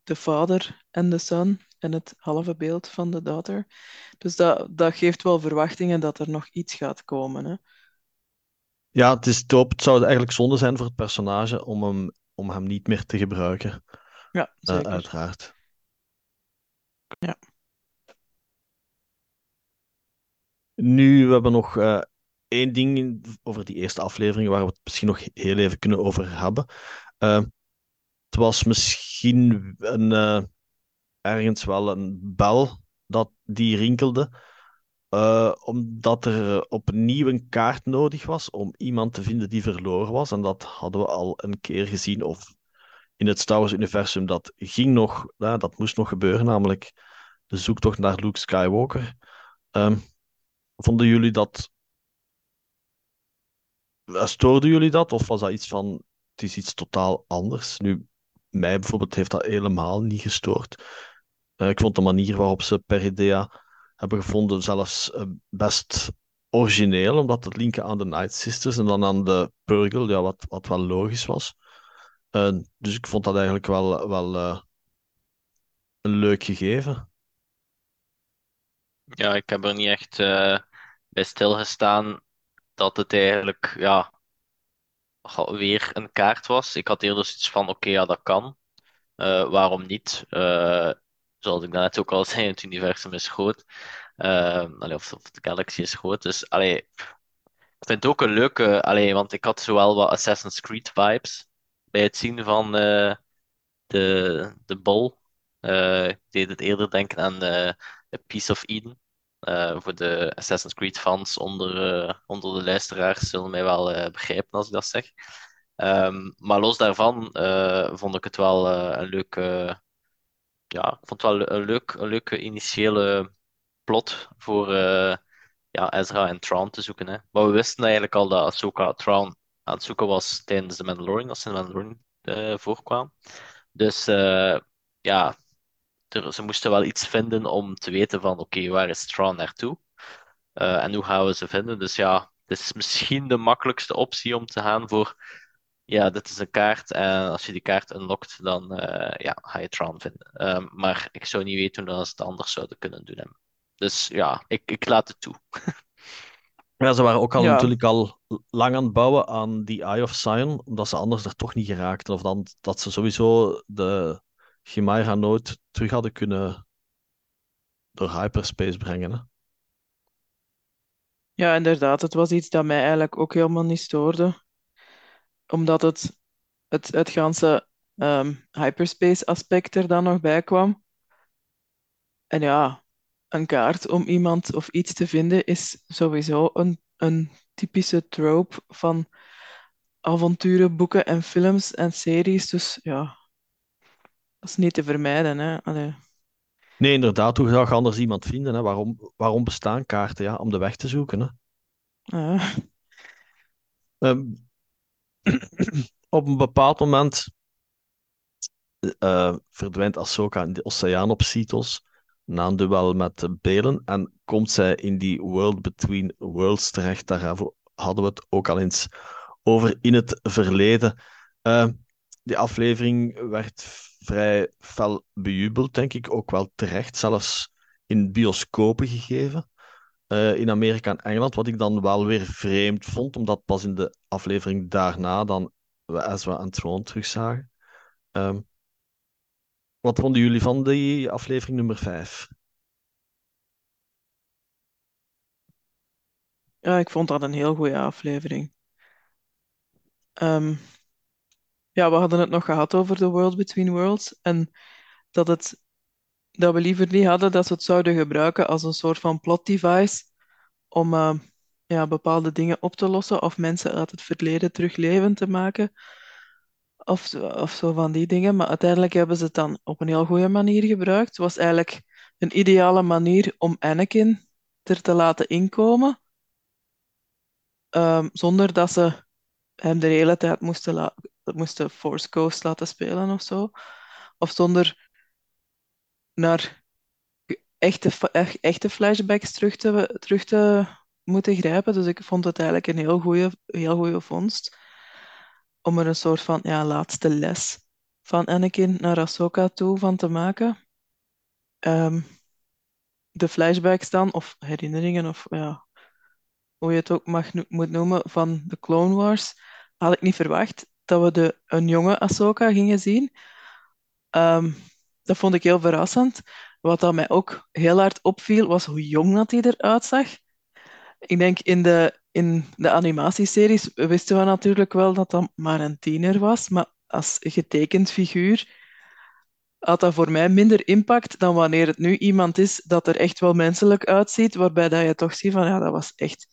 de vader en de son en het halve beeld van de daughter. Dus dat, dat geeft wel verwachtingen dat er nog iets gaat komen. Hè? Ja, het is top. Het zou eigenlijk zonde zijn voor het personage om hem, om hem niet meer te gebruiken, Ja, eh, zeker. uiteraard. Ja. Nu, we hebben nog eh, één ding in- over die eerste aflevering waar we het misschien nog heel even kunnen over hebben. Eh, het was misschien een, eh, ergens wel een bel dat die rinkelde, eh, omdat er opnieuw een kaart nodig was om iemand te vinden die verloren was. En dat hadden we al een keer gezien, of in het Star Wars-universum, dat ging nog, dat moest nog gebeuren, namelijk de zoektocht naar Luke Skywalker. Ehm, vonden jullie dat, eh, stoorde jullie dat, of was dat iets van, het is iets totaal anders? Nu, mij bijvoorbeeld heeft dat helemaal niet gestoord. Eh, ik vond de manier waarop ze Peridea hebben gevonden zelfs eh, best origineel, omdat het linken aan de Night Sisters en dan aan de Purgle, ja, wat, wat wel logisch was. Eh, dus ik vond dat eigenlijk wel, wel een leuk gegeven. Ja, ik heb er niet echt bij stilgestaan dat het eigenlijk ja, weer een kaart was. Ik had eerder zoiets van, oké, ja, dat kan. Eh, waarom niet? Eh, zoals ik net ook al zei, het universum is groot. Allee, of, de galaxy is groot. Dus allee, ik vind het ook een leuke, allee, want ik had zowel wat Assassin's Creed vibes bij het zien van eh, de, de bol. Eh, ik deed het eerder denken aan uh, A Piece of Eden. Eh, voor de Assassin's Creed fans onder, eh, onder de luisteraars zullen mij wel eh, begrijpen als ik dat zeg. Ehm, maar los daarvan vond ik het wel een leuke, ja, ik vond het wel een, leuk, een leuke initiële plot voor ja, Ezra en Thrawn te zoeken. Hè. Maar we wisten eigenlijk al dat Ahsoka Thrawn aan het zoeken was tijdens de Mandalorian, als ze in de Mandalorian voorkwam. Dus ja, er- ze moesten wel iets vinden om te weten van oké, waar is Thrawn naartoe? Eh, en hoe gaan we ze vinden? Dus ja, het is misschien de makkelijkste optie om te gaan voor ja, dit is een kaart en als je die kaart unlockt, dan eh, ja, ga je Thrawn vinden. Ehm, maar ik zou niet weten hoe dat ze het anders zouden kunnen doen. Hè. Dus ja, ik, ik laat het toe. Ja, ze waren ook al Ja. natuurlijk al lang aan het bouwen aan die Eye of Sion, omdat ze anders er toch niet geraakten. Of dan dat ze sowieso de Chimera nooit terug hadden kunnen door hyperspace brengen. Hè? Ja, inderdaad. Het was iets dat mij eigenlijk ook helemaal niet stoorde. Omdat het, het, het ganse ehm, hyperspace aspect er dan nog bij kwam. En ja, een kaart om iemand of iets te vinden is sowieso een, een typische trope van avonturen, boeken en films en series. Dus ja, dat is niet te vermijden, hè. Allee. Nee, inderdaad, hoe zou je anders iemand vinden? Hè? Waarom, waarom bestaan kaarten? Ja, om de weg te zoeken. Hè? Ja. Ehm, op een bepaald moment eh, verdwijnt Ahsoka in de oceaan op Cetos na een duel met Belen en komt zij in die World Between Worlds terecht. Daar hadden we het ook al eens over in het verleden. Eh, die aflevering werd vrij fel bejubeld, denk ik, ook wel terecht, zelfs in bioscopen gegeven. eh, in Amerika en Engeland, wat ik dan wel weer vreemd vond, omdat pas in de aflevering daarna dan we Ezra en Thrawn terugzagen. Ehm, wat vonden jullie van die aflevering nummer 5? Ja, ik vond dat een heel goede aflevering. Ehm, ja, we hadden het nog gehad over The World Between Worlds en dat, het, dat we liever niet hadden dat ze het zouden gebruiken als een soort van plot device om eh, ja, bepaalde dingen op te lossen of mensen uit het verleden terug levend te maken of, of zo van die dingen. Maar uiteindelijk hebben ze het dan op een heel goede manier gebruikt. Het was eigenlijk een ideale manier om Anakin er te laten inkomen, ehm, zonder dat ze hem de hele tijd moesten, la moesten Force Ghost laten spelen of zo. Of zonder naar echte, echt- echte flashbacks terug te, terug te moeten grijpen. Dus ik vond het eigenlijk een heel goede, heel vondst. Om er een soort van ja, laatste les van Anakin naar Ahsoka toe van te maken. Ehm, de flashbacks dan, of herinneringen, of ja, hoe je het ook mag moet noemen, van de Clone Wars, had ik niet verwacht dat we de, een jonge Ahsoka gingen zien. Ehm, dat vond ik heel verrassend. Wat dat mij ook heel hard opviel, was hoe jong dat hij eruit zag. Ik denk in de, in de animatieseries wisten we natuurlijk wel dat dat maar een tiener was, maar als getekend figuur had dat voor mij minder impact dan wanneer het nu iemand is dat er echt wel menselijk uitziet, waarbij dat je toch ziet van ja, dat was echt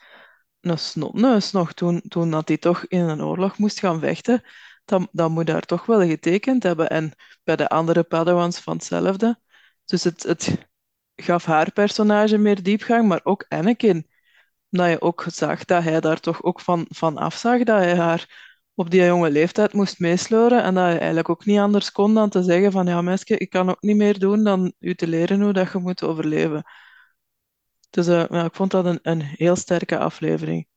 een snotneus nog toen, toen dat hij toch in een oorlog moest gaan vechten. Dan, dan moet daar toch wel getekend hebben. En bij de andere Padawans van hetzelfde. Dus het, het gaf haar personage meer diepgang, maar ook Anakin. Dat je ook zag dat hij daar toch ook van, van afzag, dat hij haar op die jonge leeftijd moest meesleuren en dat hij eigenlijk ook niet anders kon dan te zeggen van ja meisje, ik kan ook niet meer doen dan u te leren hoe dat je moet overleven. Dus eh, ja, ik vond dat een, een heel sterke aflevering.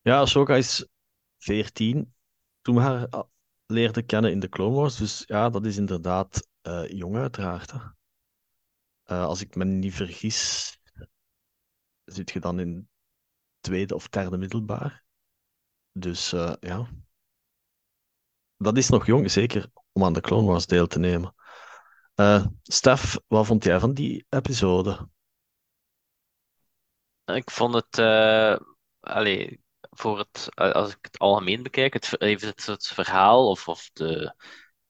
Ja, Ahsoka is 14 toen we haar leerden kennen in de Clone Wars. Dus ja, dat is inderdaad eh, jong uiteraard. Eh, als ik me niet vergis, zit je dan in tweede of derde middelbaar. Dus eh, ja, dat is nog jong, zeker om aan de Clone Wars deel te nemen. Eh Stef, wat vond jij van die episode? Ik vond het, eh voor het, eh, als ik het algemeen bekijk, het, heeft het, het verhaal of, of de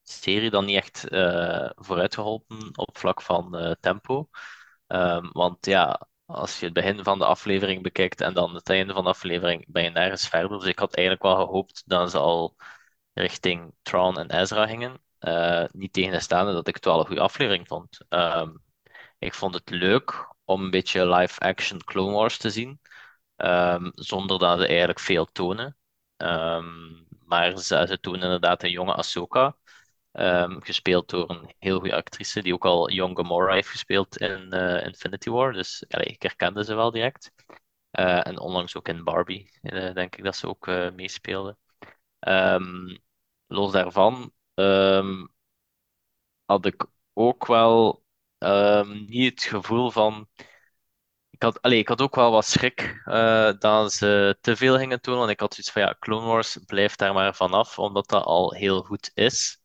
serie dan niet echt eh vooruit geholpen op vlak van eh, tempo. Ehm, want ja, als je het begin van de aflevering bekijkt en dan het einde van de aflevering, ben je nergens verder. Dus ik had eigenlijk wel gehoopt dat ze al richting Tron en Ezra gingen. Eh, niet tegenstaande dat ik het wel een goede aflevering vond. Ehm, ik vond het leuk om een beetje live-action Clone Wars te zien, ehm, zonder dat ze eigenlijk veel tonen. Ehm, maar ze, ze tonen inderdaad een jonge Ahsoka, ehm, gespeeld door een heel goede actrice, die ook al Young Gamora heeft gespeeld in eh, Infinity War. Dus allee, ik herkende ze wel direct. Eh, en onlangs ook in Barbie, eh, denk ik dat ze ook meespeelde. Los daarvan had ik ook wel ehm, niet het gevoel van. Ik had, allee, ik had ook wel wat schrik eh, dat ze te veel gingen tonen. Want ik had zoiets van ja, Clone Wars blijft daar maar vanaf, omdat dat al heel goed is.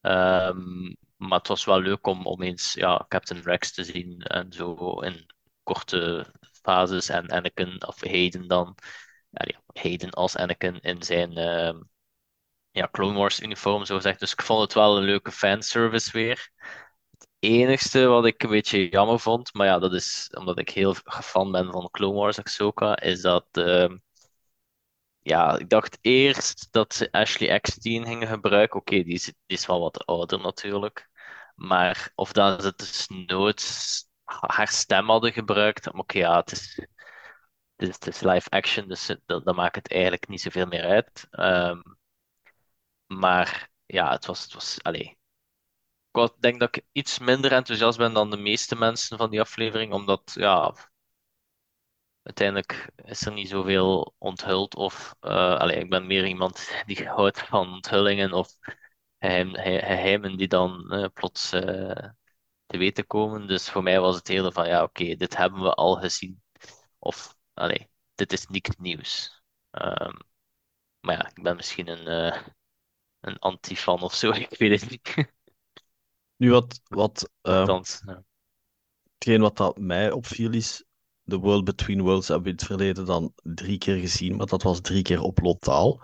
Ehm, maar het was wel leuk om, om eens ja, Captain Rex te zien en zo in korte fases. En Anakin, of Hayden dan. Allee, Hayden als Anakin in zijn ehm, ja, Clone Wars uniform, zo gezegd. Dus ik vond het wel een leuke fanservice weer. Enigste wat ik een beetje jammer vond, maar ja, dat is omdat ik heel fan ben van Clone Wars Ahsoka, is dat, ehm, ja, ik dacht eerst dat ze Ashley Eckstein gingen gebruiken. Oké, die is, die is wel wat ouder natuurlijk. Maar of dat ze desnoods haar stem hadden gebruikt, oké, ja, het is, het is, het is live action, dus dat, maakt het eigenlijk niet zoveel meer uit. Ehm, maar ja, het was, het was, allee, ik denk dat ik iets minder enthousiast ben dan de meeste mensen van die aflevering, omdat ja, uiteindelijk is er niet zoveel onthuld. Of allee, ik ben meer iemand die houdt van onthullingen of geheim, ge- geheimen die dan eh, plots eh, te weten komen. Dus voor mij was het hele van ja, oké, dit hebben we al gezien. Of allee, dit is niks nieuws. Ehm, maar ja, ik ben misschien een, een anti-fan of zo, ik weet het niet. Nu, wat, wat, eh, Althans, ja. hetgeen wat dat mij opviel is, The World Between Worlds hebben we in het verleden dan drie keer gezien, maar dat was drie keer op Lotaal.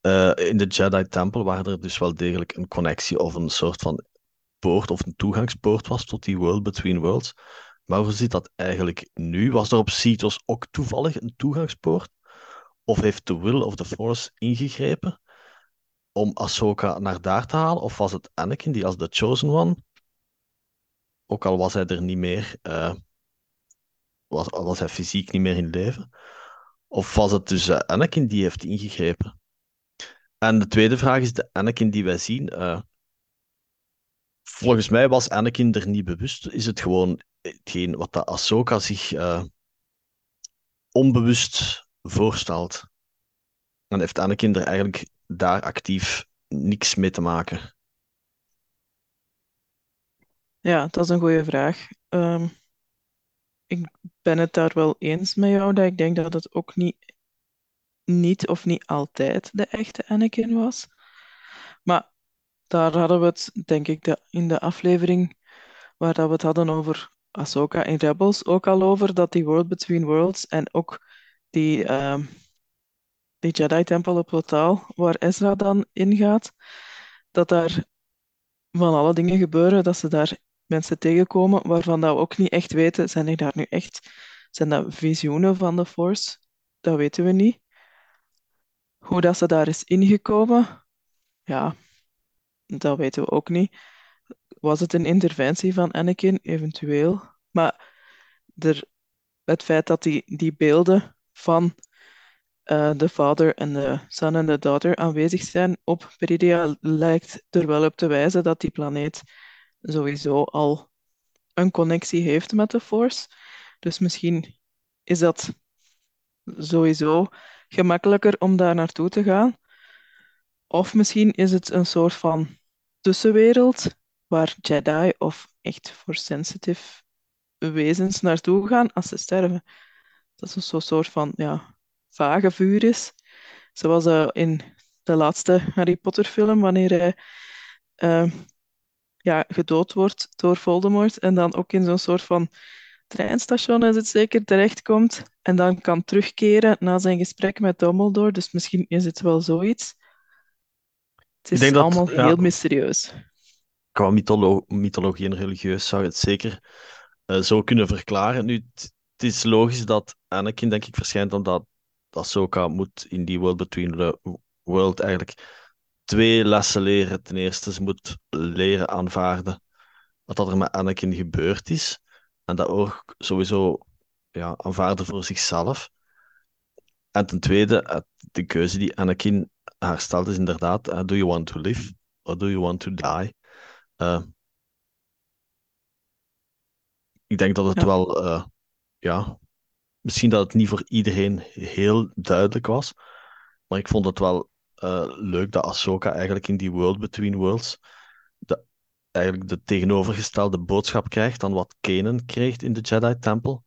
Eh, in de Jedi Tempel, waar er dus wel degelijk een connectie of een soort van poort of een toegangspoort was tot die World Between Worlds. Maar hoe zit dat eigenlijk nu? Was er op Cetos ook toevallig een toegangspoort? Of heeft de Will of the Force ingegrepen om Ahsoka naar daar te halen? Of was het Anakin die als de Chosen One, ook al was hij er niet meer, eh, was, was hij fysiek niet meer in leven? Of was het dus eh, Anakin die heeft ingegrepen? En de tweede vraag is de Anakin die wij zien. eh, volgens mij was Anakin er niet bewust. Is het gewoon hetgeen wat de Ahsoka zich onbewust voorstelt? En heeft Anakin er eigenlijk daar actief niks mee te maken? Ja, dat is een goede vraag. Ehm, ik ben het daar wel eens met jou dat ik denk dat het ook niet, niet of niet altijd de echte Anakin was. Maar daar hadden we het, denk ik, in de aflevering waar dat we het hadden over Ahsoka in Rebels ook al over, dat die World Between Worlds en ook die, ehm, die Jedi-tempel op Lothal, waar Ezra dan ingaat, dat daar van alle dingen gebeuren, dat ze daar mensen tegenkomen waarvan dat we ook niet echt weten, zijn er daar nu echt, zijn dat visioenen van de Force? Dat weten we niet. Hoe dat ze daar is ingekomen, ja, dat weten we ook niet. Was het een interventie van Anakin? Eventueel. Maar er, het feit dat die, die beelden van eh, de vader en de son en de daughter aanwezig zijn op Peridia lijkt er wel op te wijzen dat die planeet sowieso al een connectie heeft met de Force. Dus misschien is dat sowieso gemakkelijker om daar naartoe te gaan. Of misschien is het een soort van tussenwereld waar Jedi of echt Force-sensitive wezens naartoe gaan als ze sterven. Dat is een soort van ja, vage vuur is. Zoals eh, in de laatste Harry Potter film, wanneer hij eh, ja, gedood wordt door Voldemort. En dan ook in zo'n soort van treinstation is het zeker terechtkomt en dan kan terugkeren na zijn gesprek met Dumbledore. Dus misschien is het wel zoiets. Het Ik is dat, allemaal ja, heel mysterieus. qua mytholo- mythologie en religieus zou je het zeker eh, zo kunnen verklaren. Nu, het is logisch dat Anakin, denk ik, verschijnt omdat Ahsoka moet in die World Between the World eigenlijk twee lessen leren. Ten eerste, ze moet leren aanvaarden wat dat er met Anakin gebeurd is. En dat ook sowieso ja, aanvaarden voor zichzelf. En ten tweede, de keuze die Anakin haar stelt is inderdaad, eh, do you want to live or do you want to die? Eh, ik denk dat het Ja, wel, eh, ja, misschien dat het niet voor iedereen heel duidelijk was, maar ik vond het wel eh, leuk dat Ahsoka eigenlijk in die World Between Worlds de, eigenlijk de tegenovergestelde boodschap krijgt dan wat Kanan kreeg in de Jedi-tempel.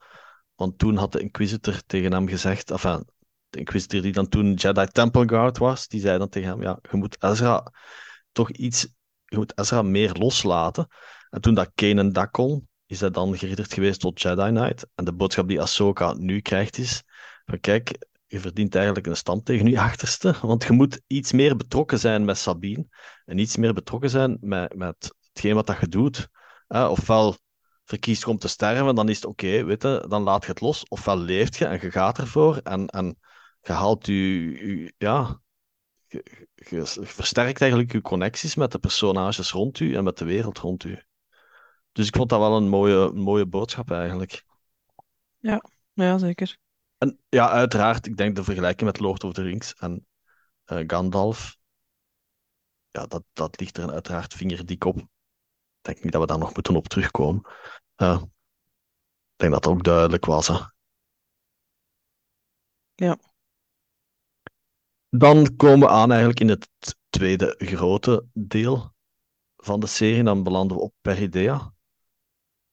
Want toen had de Inquisitor tegen hem gezegd, enfin, de Inquisitor die dan toen Jedi Temple Guard was, die zei dan tegen hem, ja, je moet Ezra toch iets, je moet Ezra meer loslaten. En toen dat Kanan dat kon, is hij dan geridderd geweest tot Jedi Knight. En de boodschap die Ahsoka nu krijgt is, van kijk, je verdient eigenlijk een stand tegen je achterste, want je moet iets meer betrokken zijn met Sabine en iets meer betrokken zijn met, met hetgeen wat dat je doet. Eh, ofwel verkiest om te sterven, dan is het oké, weet dan laat je het los. Ofwel leeft je en je gaat ervoor en, en je haalt je, ja, versterkt eigenlijk je connecties met de personages rond u en met de wereld rond u. Dus ik vond dat wel een mooie, een mooie boodschap eigenlijk. ja, ja, zeker. En ja, uiteraard, ik denk de vergelijking met Lord of the Rings en eh, Gandalf, ja, dat, dat ligt er uiteraard vingerdik op. Ik denk niet dat we daar nog moeten op terugkomen. Ik denk dat dat ook duidelijk was. Hè. Ja, Dan komen we aan eigenlijk in het tweede grote deel van de serie. Dan belanden we op Peridea,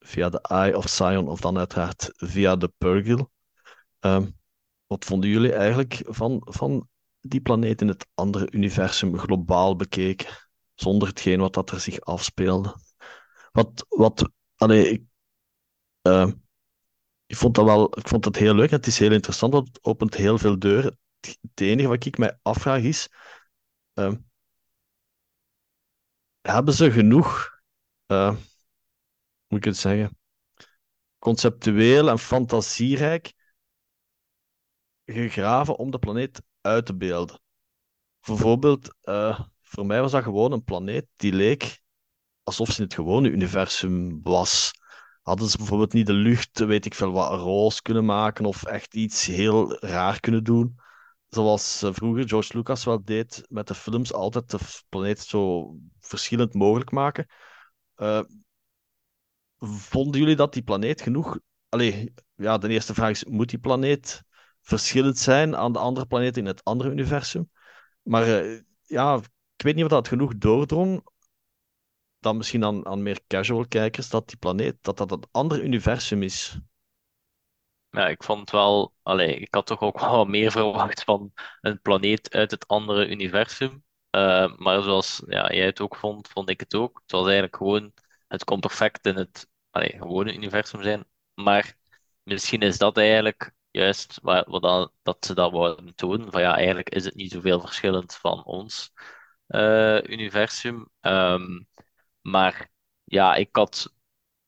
via de Eye of Sion, of dan uiteraard via de Purgil. Ehm, wat vonden jullie eigenlijk van, van die planeet in het andere universum, globaal bekeken, zonder hetgeen wat dat er zich afspeelde? Wat, wat, allee, ik, ehm, ik vond dat wel, ik vond het heel leuk. Het is heel interessant, het opent heel veel deuren. Het enige wat ik mij afvraag is, ehm, hebben ze genoeg, moet ik het zeggen, conceptueel en fantasierijk gegraven om de planeet uit te beelden? Bijvoorbeeld, eh, voor mij was dat gewoon een planeet die leek alsof ze in het gewone universum was. Hadden ze bijvoorbeeld niet de lucht, weet ik veel wat, roos kunnen maken of echt iets heel raar kunnen doen? Zoals eh, vroeger George Lucas wel deed met de films, altijd de planeet zo verschillend mogelijk maken. Eh, vonden jullie dat die planeet genoeg... Allee, ja, de eerste vraag is, moet die planeet verschillend zijn aan de andere planeten in het andere universum? Maar eh, ja, ik weet niet of dat genoeg doordrong dan misschien aan, aan meer casual kijkers, dat die planeet, dat dat een ander universum is. Ja, ik vond wel, allee, ik had toch ook wel meer verwacht van een planeet uit het andere universum. Eh, maar zoals ja, jij het ook vond, vond ik het ook. Het was eigenlijk gewoon, het kon perfect in het allee, gewone universum zijn. Maar misschien is dat eigenlijk juist waar, wat dan, dat ze dat wouden tonen. Van ja, eigenlijk is het niet zoveel verschillend van ons eh, universum. Ehm, maar ja, ik had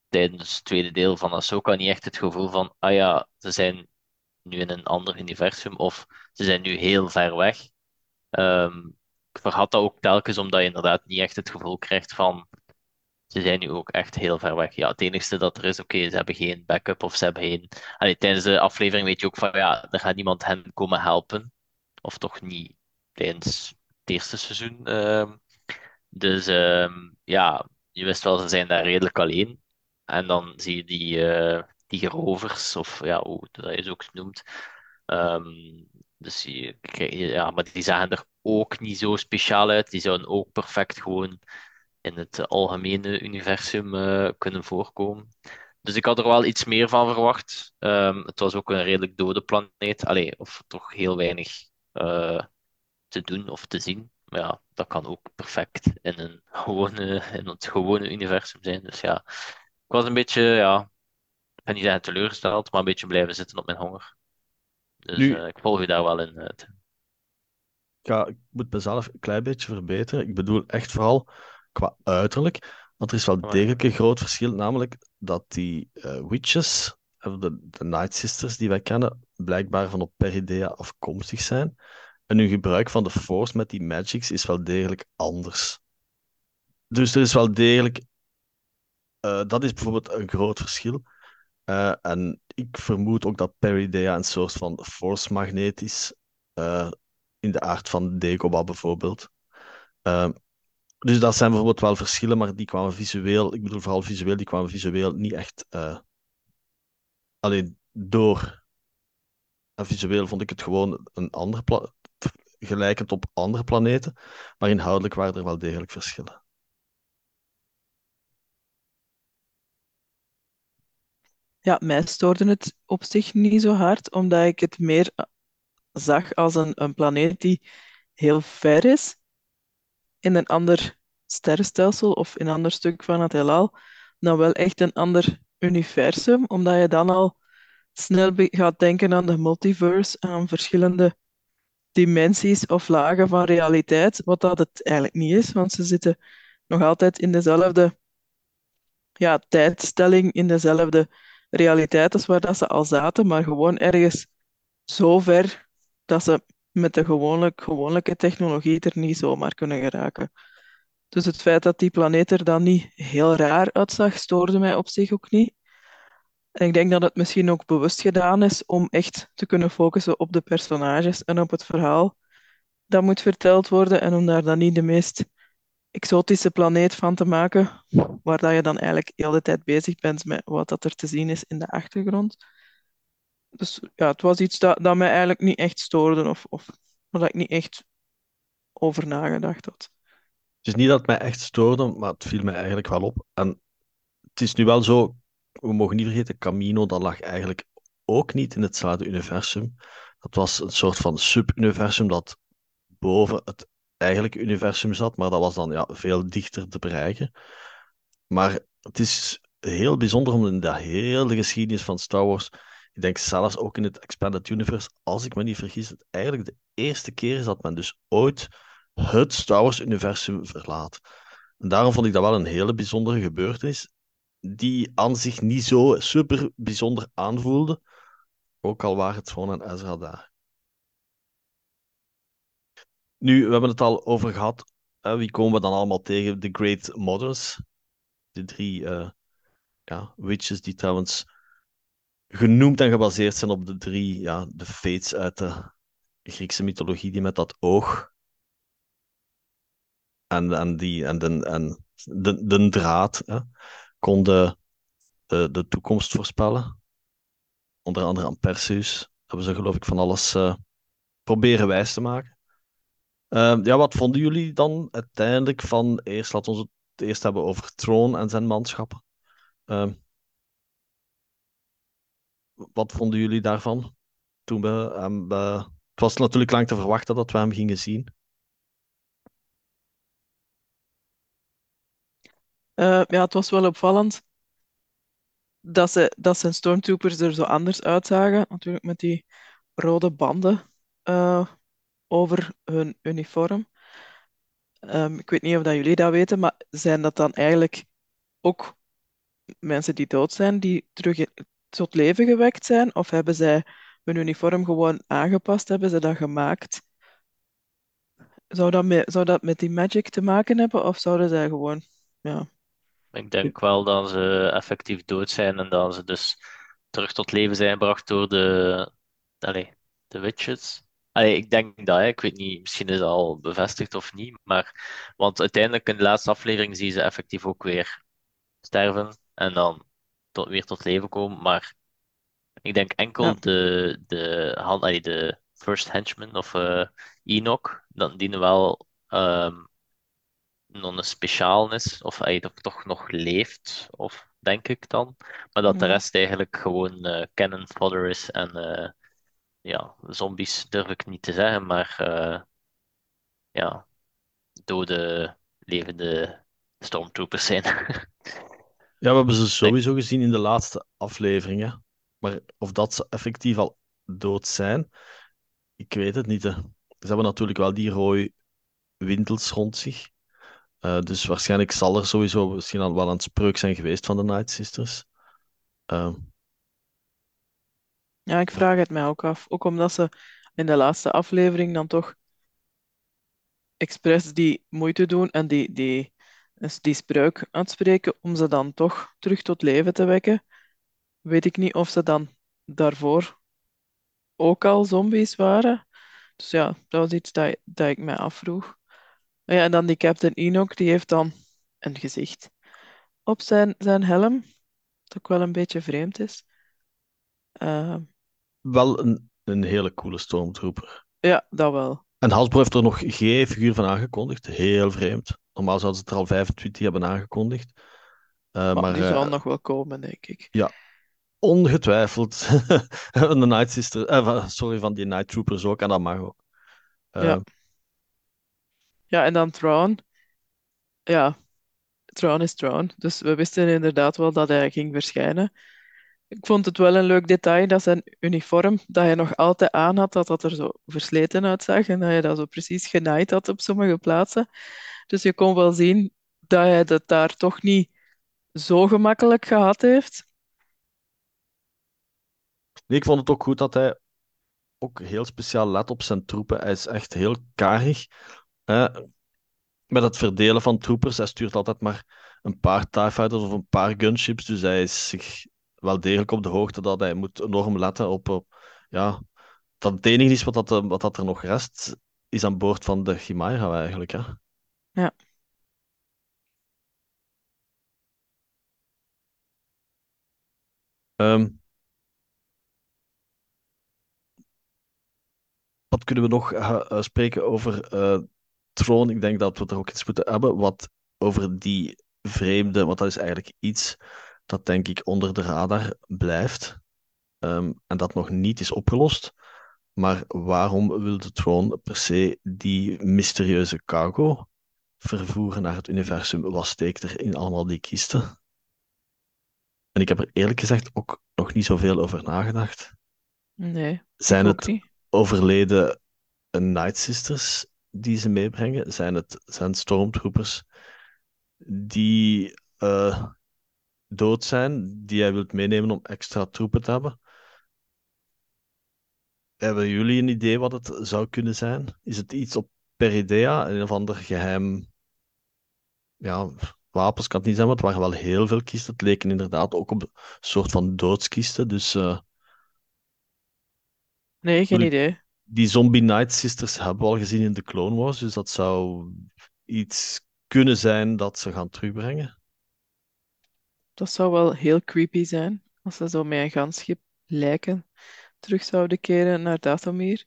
tijdens het tweede deel van Ahsoka niet echt het gevoel van, ah ja, ze zijn nu in een ander universum of ze zijn nu heel ver weg. Ehm, ik vergat dat ook telkens omdat je inderdaad niet echt het gevoel krijgt van, ze zijn nu ook echt heel ver weg. Ja, het enige dat er is, oké, ze hebben geen backup of ze hebben geen... Tijdens de aflevering weet je ook van, ja, er gaat niemand hen komen helpen. Of toch niet tijdens het eerste seizoen. Ehm, dus ehm, ja, je wist wel, ze zijn daar redelijk alleen. En dan zie je die, eh, die rovers, of ja, hoe dat ze ook noemt. Ehm, dus je, ja, maar die zagen er ook niet zo speciaal uit. Die zouden ook perfect gewoon in het algemene universum eh, kunnen voorkomen. Dus ik had er wel iets meer van verwacht. Ehm, het was ook een redelijk dode planeet. Allee, of toch heel weinig eh, te doen of te zien. Maar ja, dat kan ook perfect in, een gewone, in het gewone universum zijn. Dus ja, ik was een beetje, ja, ben niet teleurgesteld, maar een beetje blijven zitten op mijn honger. Dus Nu, eh, ik volg je daar wel in. eh, Tim. ja, ik moet mezelf een klein beetje verbeteren. Ik bedoel echt vooral qua uiterlijk. Want er is wel degelijk een groot verschil, namelijk dat die eh, witches, of de, de Night Sisters die wij kennen, blijkbaar van op Peridea afkomstig zijn. En hun gebruik van de Force met die magics is wel degelijk anders. Dus er is wel degelijk, eh, dat is bijvoorbeeld een groot verschil. Eh, en ik vermoed ook dat Peridea een soort van Force magneet is, eh, in de aard van Dagobah bijvoorbeeld. Dus dat zijn bijvoorbeeld wel verschillen, maar die kwamen visueel, ik bedoel vooral visueel, die kwamen visueel niet echt eh, alleen door. En visueel vond ik het gewoon een ander pla- gelijkend op andere planeten, maar inhoudelijk waren er wel degelijk verschillen. Ja, mij stoorde het op zich niet zo hard, omdat ik het meer zag als een, een planeet die heel ver is in een ander sterrenstelsel of in een ander stuk van het heelal, dan wel echt een ander universum, omdat je dan al snel gaat denken aan de multiverse, aan verschillende dimensies of lagen van realiteit, wat dat het eigenlijk niet is, want ze zitten nog altijd in dezelfde ja, tijdstelling, in dezelfde realiteit als waar dat ze al zaten, maar gewoon ergens zo ver dat ze met de gewone, gewone technologie er niet zomaar kunnen geraken. Dus het feit dat die planeet er dan niet heel raar uitzag, stoorde mij op zich ook niet. En ik denk dat het misschien ook bewust gedaan is om echt te kunnen focussen op de personages en op het verhaal dat moet verteld worden en om daar dan niet de meest exotische planeet van te maken, waar dat je dan eigenlijk heel de tijd bezig bent met wat dat er te zien is in de achtergrond. Dus ja, het was iets dat, dat mij eigenlijk niet echt stoorde of, of waar ik niet echt over nagedacht had. Het is niet dat het mij echt stoorde, maar het viel mij eigenlijk wel op. En het is nu wel zo, we mogen niet vergeten, Camino, dat lag eigenlijk ook niet in hetzelfde universum. Dat was een soort van sub-universum dat boven het eigenlijke universum zat, maar dat was dan ja, veel dichter te bereiken. Maar het is heel bijzonder om in de hele geschiedenis van Star Wars, ik denk zelfs ook in het Expanded Universe, als ik me niet vergis, het eigenlijk de eerste keer is dat men dus ooit het Star Wars-universum verlaat. En daarom vond ik dat wel een hele bijzondere gebeurtenis, die aan zich niet zo super bijzonder aanvoelde, ook al waren het gewoon een Ezra daar. Nu, we hebben het al over gehad, hè, wie komen we dan allemaal tegen? De Great Mothers, de drie eh, ja, witches die trouwens genoemd en gebaseerd zijn op de drie ja, de fates uit de Griekse mythologie, die met dat oog en, en, die, en, de, en de, de draad hè, konden de, de toekomst voorspellen. Onder andere aan Perseus hebben ze geloof ik van alles uh, proberen wijs te maken. Uh, ja, wat vonden jullie dan uiteindelijk van, eerst laten we het eerst hebben over Troon en zijn manschappen. Uh, wat vonden jullie daarvan? Toen we hem, het was natuurlijk lang te verwachten dat we hem gingen zien. Uh, ja, het was wel opvallend dat, ze, dat zijn stormtroopers er zo anders uitzagen. Natuurlijk met die rode banden uh, over hun uniform. Um, ik weet niet of dat jullie dat weten, maar zijn dat dan eigenlijk ook mensen die dood zijn, die terug tot leven gewekt zijn? Of hebben zij hun uniform gewoon aangepast? Hebben ze dat gemaakt? Zou dat met, zou dat met die magic te maken hebben? Of zouden zij gewoon, ja... Ik denk wel dat ze effectief dood zijn en dat ze dus terug tot leven zijn gebracht door de, allez, de witches. Allee, ik denk dat, ik weet niet, misschien is het al bevestigd of niet, maar want uiteindelijk in de laatste aflevering zie je ze effectief ook weer sterven en dan tot, weer tot leven komen, maar ik denk enkel Ja. de, de, hand, allee, de first henchman of eh Enoch, dan dienen wel ehm nog een speciaal is, of hij toch, nog leeft, of denk ik dan. Maar dat de Mhm. rest eigenlijk gewoon eh cannon fodder is en eh, ja, zombies durf ik niet te zeggen, maar ja, dode, levende stormtroopers zijn. Ja, we hebben ze sowieso gezien in de laatste afleveringen. Maar of dat ze effectief al dood zijn, ik weet het niet. Hè. Ze hebben natuurlijk wel die rode wintels rond zich. Uh, dus waarschijnlijk zal er sowieso misschien al wel een spreuk zijn geweest van de Night Sisters. Uh, ja, ik vraag het mij ook af. Ook omdat ze in de laatste aflevering dan toch expres die moeite doen en die, die, dus die spreuk uitspreken om ze dan toch terug tot leven te wekken. Weet ik niet of ze dan daarvoor ook al zombies waren. Dus ja, dat was iets dat, dat ik mij afvroeg. Ja, en dan die Captain Enoch, die heeft dan een gezicht op zijn, zijn helm. Dat ook wel een beetje vreemd is. Uh, wel een, een hele coole stormtrooper. Ja, dat wel. En Hasbro heeft er nog geen figuur van aangekondigd. Heel vreemd. Normaal zouden ze het er al 25 hebben aangekondigd. Uh, maar, die uh, zal nog wel komen, denk ik. Ja, ongetwijfeld. de Night Sister, uh, sorry, van die Night Troopers ook, en dat mag ook. ja. ja, en dan Thrawn. Ja, Thrawn is Thrawn. Dus we wisten inderdaad wel dat hij ging verschijnen. Ik vond het wel een leuk detail dat zijn uniform, dat hij nog altijd aan had, dat dat er zo versleten uitzag en dat hij dat zo precies genaaid had op sommige plaatsen. Dus je kon wel zien dat hij het daar toch niet zo gemakkelijk gehad heeft. Ik vond het ook goed dat hij ook heel speciaal let op zijn troepen. Hij is echt heel karig. met het verdelen van troepers. Hij stuurt altijd maar een paar TIE Fighters of een paar gunships. Dus hij is zich wel degelijk op de hoogte dat hij moet enorm letten op, op ja, dat het enige is wat, dat, eh, wat dat er nog rest, is aan boord van de Chimera eigenlijk. Hè? Ja. Um, wat kunnen we nog uh, spreken over uh, Troon? Ik denk dat we er ook iets moeten hebben. Wat over die vreemde, want dat is eigenlijk iets dat denk ik onder de radar blijft um, en dat nog niet is opgelost. Maar waarom wil de troon per se die mysterieuze cargo vervoeren naar het universum? Wat steekt er in allemaal die kisten? En ik heb er eerlijk gezegd ook nog niet zoveel over nagedacht. Nee. Zijn het overleden Night Sisters die ze meebrengen? Zijn het zijn stormtroopers die uh, dood zijn, die hij wilt meenemen om extra troepen te hebben. Hebben jullie een idee wat het zou kunnen zijn? Is het iets op Peridea, een of ander geheim ja, wapens kan het niet zijn, want het waren wel heel veel kisten. Het leken inderdaad ook op een soort van doodskisten. Dus, uh... nee, geen idee. Die Zombie Night Sisters hebben we al gezien in de Clone Wars, dus dat zou iets kunnen zijn dat ze gaan terugbrengen. Dat zou wel heel creepy zijn als ze zo met een gansschip lijken terug zouden keren naar Dathomir.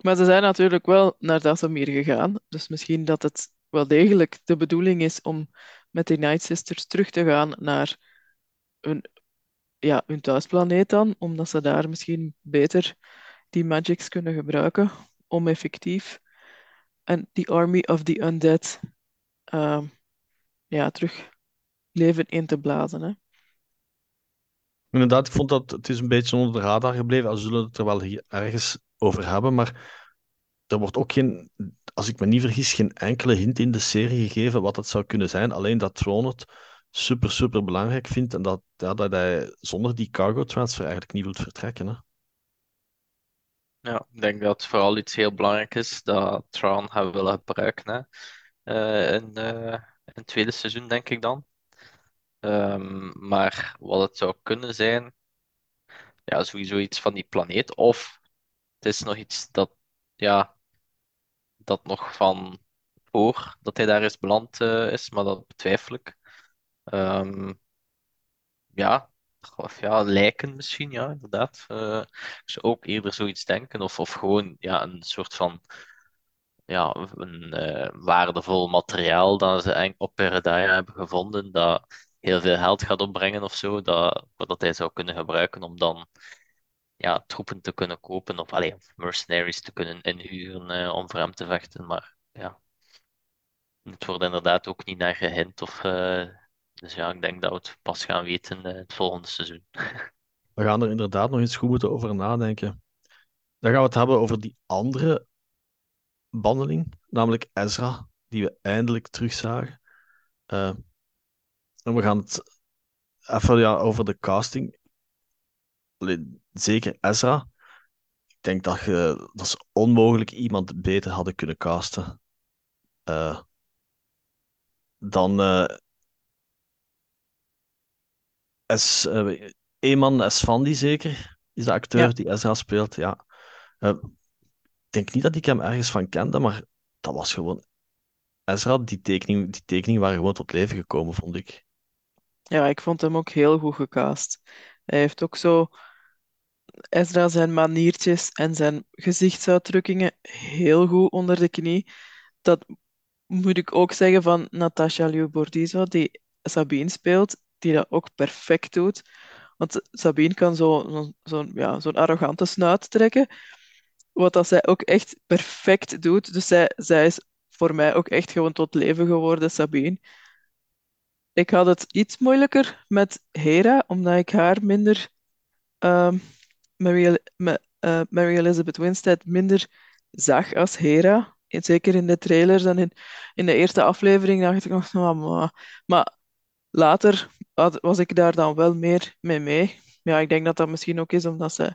Maar ze zijn natuurlijk wel naar Dathomir gegaan, dus misschien dat het wel degelijk de bedoeling is om met die Night Sisters terug te gaan naar hun, ja, hun thuisplaneet dan, omdat ze daar misschien beter die magics kunnen gebruiken om effectief en die Army of the Undead uh, ja, terug leven in te blazen. Hè? Inderdaad, ik vond dat het is een beetje onder de radar gebleven. We zullen het er wel hier ergens over hebben, maar er wordt ook geen, als ik me niet vergis, geen enkele hint in de serie gegeven wat het zou kunnen zijn. Alleen dat Tron het super, super belangrijk vindt en dat, ja, dat hij zonder die cargo transfer eigenlijk niet wilt vertrekken. Hè? Ja, ik denk dat het vooral iets heel belangrijk is dat Tron hebben willen gebruiken. Hè? Uh, in, uh, in het tweede seizoen, denk ik dan. Um, maar wat het zou kunnen zijn, ja, sowieso iets van die planeet. Of het is nog iets dat, ja, dat nog van voor dat hij daar is beland uh, is, maar dat betwijfel ik. Um, ja, of ja, lijken misschien, ja, inderdaad. Uh, ik zou ook eerder zoiets denken. Of, of gewoon ja, een soort van ja, een uh, waardevol materiaal dat ze op Peridaya hebben gevonden. Dat heel veel geld gaat opbrengen of zo, dat, dat hij zou kunnen gebruiken om dan ja, troepen te kunnen kopen of alleen mercenaries te kunnen inhuren uh, om voor hem te vechten. Maar ja, het wordt inderdaad ook niet naar gehint of uh, Dus ja, ik denk dat we het pas gaan weten uh, het volgende seizoen. We gaan er inderdaad nog eens goed moeten over nadenken. Dan gaan we het hebben over die andere bandeling, namelijk Ezra, die we eindelijk terugzagen. En we gaan het even ja, over de casting. zeker Ezra. Ik denk dat, je, dat ze onmogelijk iemand beter hadden kunnen casten. Uh, dan uh, S, uh, Eman Esfandi zeker, is de acteur die Ezra speelt. Ja. Uh, ik denk niet dat ik hem ergens van kende, maar dat was gewoon Ezra. Die tekening, die tekening waren gewoon tot leven gekomen, vond ik. Ja, ik vond hem ook heel goed gecast. Hij heeft ook zo Ezra zijn maniertjes en zijn gezichtsuitdrukkingen heel goed onder de knie. Dat moet ik ook zeggen van Natasha Liu-Bordizzo, die Sabine speelt, die dat ook perfect doet. Want Sabine kan zo'n zo, zo ja, zo'n arrogante snuit trekken, wat dat zij ook echt perfect doet. Dus zij, zij is voor mij ook echt gewoon tot leven geworden, Sabine. Ik had het iets moeilijker met Hera, omdat ik haar minder, Mary, uh, Mary Elizabeth Winstead, minder zag als Hera. Zeker in de trailers en in, in de eerste aflevering dacht ik nog, maar, maar later was ik daar dan wel meer mee mee. Ja, ik denk dat dat misschien ook is omdat ze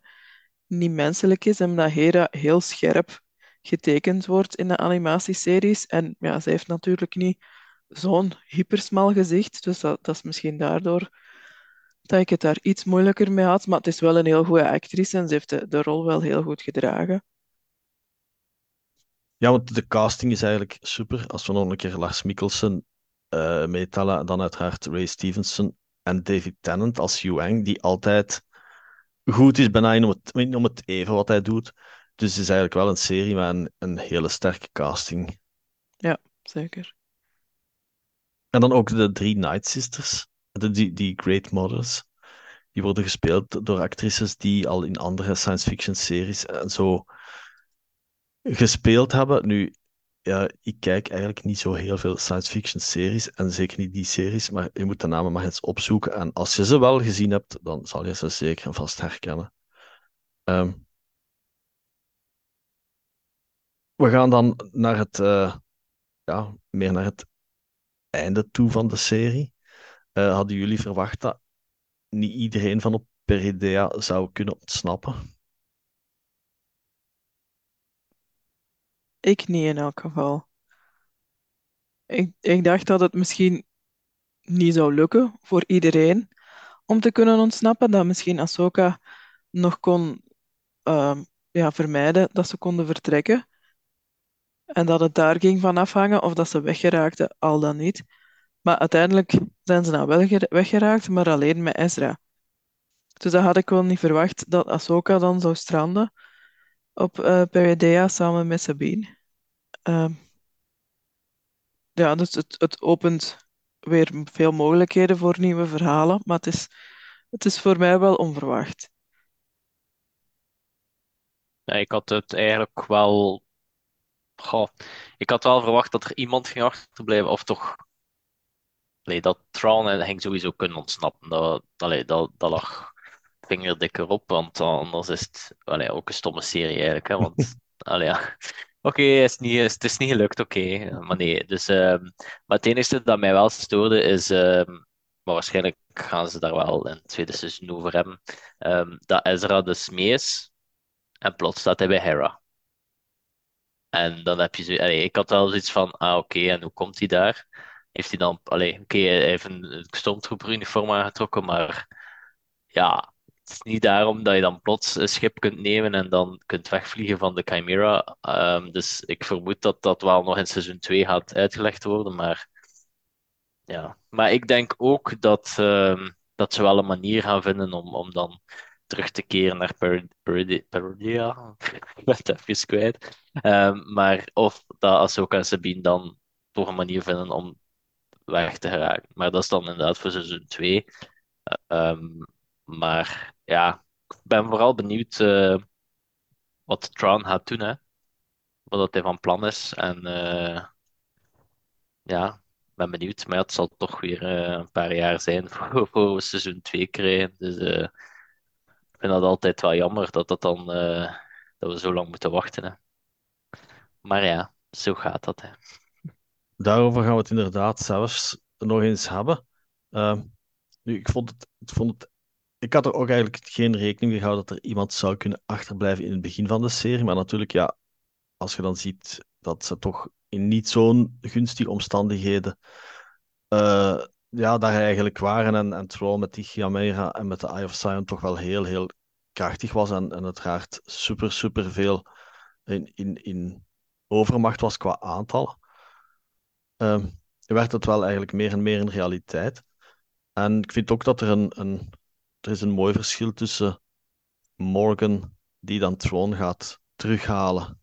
niet menselijk is en omdat Hera heel scherp getekend wordt in de animatieseries. En ja, ze heeft natuurlijk niet zo'n hypersmal gezicht, dus dat, dat is misschien daardoor dat ik het daar iets moeilijker mee had. Maar het is wel een heel goede actrice en ze heeft de, de rol wel heel goed gedragen. Ja, want de casting is eigenlijk super. Als we nog een keer Lars Mikkelsen uh, meetellen, dan uiteraard Ray Stevenson en David Tennant als Yuang, die altijd goed is bijna om het, om het even wat hij doet. Dus het is eigenlijk wel een serie met een, een hele sterke casting. Ja, zeker. En dan ook de drie Night Sisters, de, die, die Great Mothers. Die worden gespeeld door actrices die al in andere science fiction series en zo gespeeld hebben. Nu, ja, ik kijk eigenlijk niet zo heel veel science fiction series en zeker niet die series, maar je moet de namen maar eens opzoeken. En als je ze wel gezien hebt, dan zal je ze zeker en vast herkennen. Ehm, we gaan dan naar het, uh, ja, meer naar het einde toe van de serie. Uh, hadden jullie verwacht dat niet iedereen van op Peridea zou kunnen ontsnappen? Ik niet in elk geval. Ik, ik dacht dat het misschien niet zou lukken voor iedereen om te kunnen ontsnappen. Dat misschien Ahsoka nog kon uh, ja, vermijden dat ze konden vertrekken. En dat het daar ging van afhangen of dat ze weggeraakten, al dan niet. Maar uiteindelijk zijn ze dan wel weggeraakt, maar alleen met Ezra. Dus dat had ik wel niet verwacht, dat Ahsoka dan zou stranden op uh, Peridea samen met Sabine. Uh, ja, dus het, het opent weer veel mogelijkheden voor nieuwe verhalen, maar het is, het is voor mij wel onverwacht. Ja, ik had het eigenlijk wel. Goh, ik had wel verwacht dat er iemand ging achterblijven, of toch. Nee, dat Tron en ging sowieso kunnen ontsnappen. Dat, allee, dat, dat lag vingerdikker op, want anders is het allee, ook een stomme serie eigenlijk. Hè, want allee, ja. Oké, het, is niet, het is niet gelukt, oké. Maar nee, dus, um, maar het enige dat mij wel stoorde is, um, maar waarschijnlijk gaan ze daar wel in het tweede seizoen over hebben, um, dat Ezra dus mee is en plots staat hij bij Hera. En dan heb je zo, ik had wel zoiets van, ah oké, en hoe komt hij daar? Heeft hij dan, oké, hij heeft een stormtrooper-uniform aangetrokken, maar ja, het is niet daarom dat je dan plots een schip kunt nemen en dan kunt wegvliegen van de Chimera. Um, dus ik vermoed dat dat wel nog in seizoen 2 gaat uitgelegd worden. Maar, ja. maar ik denk ook dat, um, dat ze wel een manier gaan vinden om, om dan terug te keren naar Peridea. ik ben het even kwijt. Um, maar of dat Ahsoka en Sabine dan toch een manier vinden om weg te geraken. Maar dat is dan inderdaad voor seizoen 2. Um, maar ja, ik ben vooral benieuwd uh, wat Tron gaat doen, hè. Wat hij van plan is. En uh, ja, ben benieuwd. Maar ja, het zal toch weer eh, een paar jaar zijn voor, voor we seizoen 2 krijgen. Dus eh, vind dat altijd wel jammer dat, dat, dan, eh, dat we zo lang moeten wachten. Hè. Maar ja, zo gaat dat. Hè. Daarover gaan we het inderdaad zelfs nog eens hebben. Ehm, nu, ik vond het, ik vond het, ik had er ook eigenlijk geen rekening mee gehouden dat er iemand zou kunnen achterblijven in het begin van de serie. Maar natuurlijk, ja, als je dan ziet dat ze toch in niet zo'n gunstige omstandigheden eh, ja, daar eigenlijk waren. En, en terwijl met die Chiamera en met de Eye of Sion toch wel heel, heel krachtig was. En, en uiteraard super, super veel in, in, in overmacht was qua aantal. Uh, werd het wel eigenlijk meer en meer een realiteit. En ik vind ook dat er een, een, er is een mooi verschil tussen Morgan, die dan Throne gaat terughalen.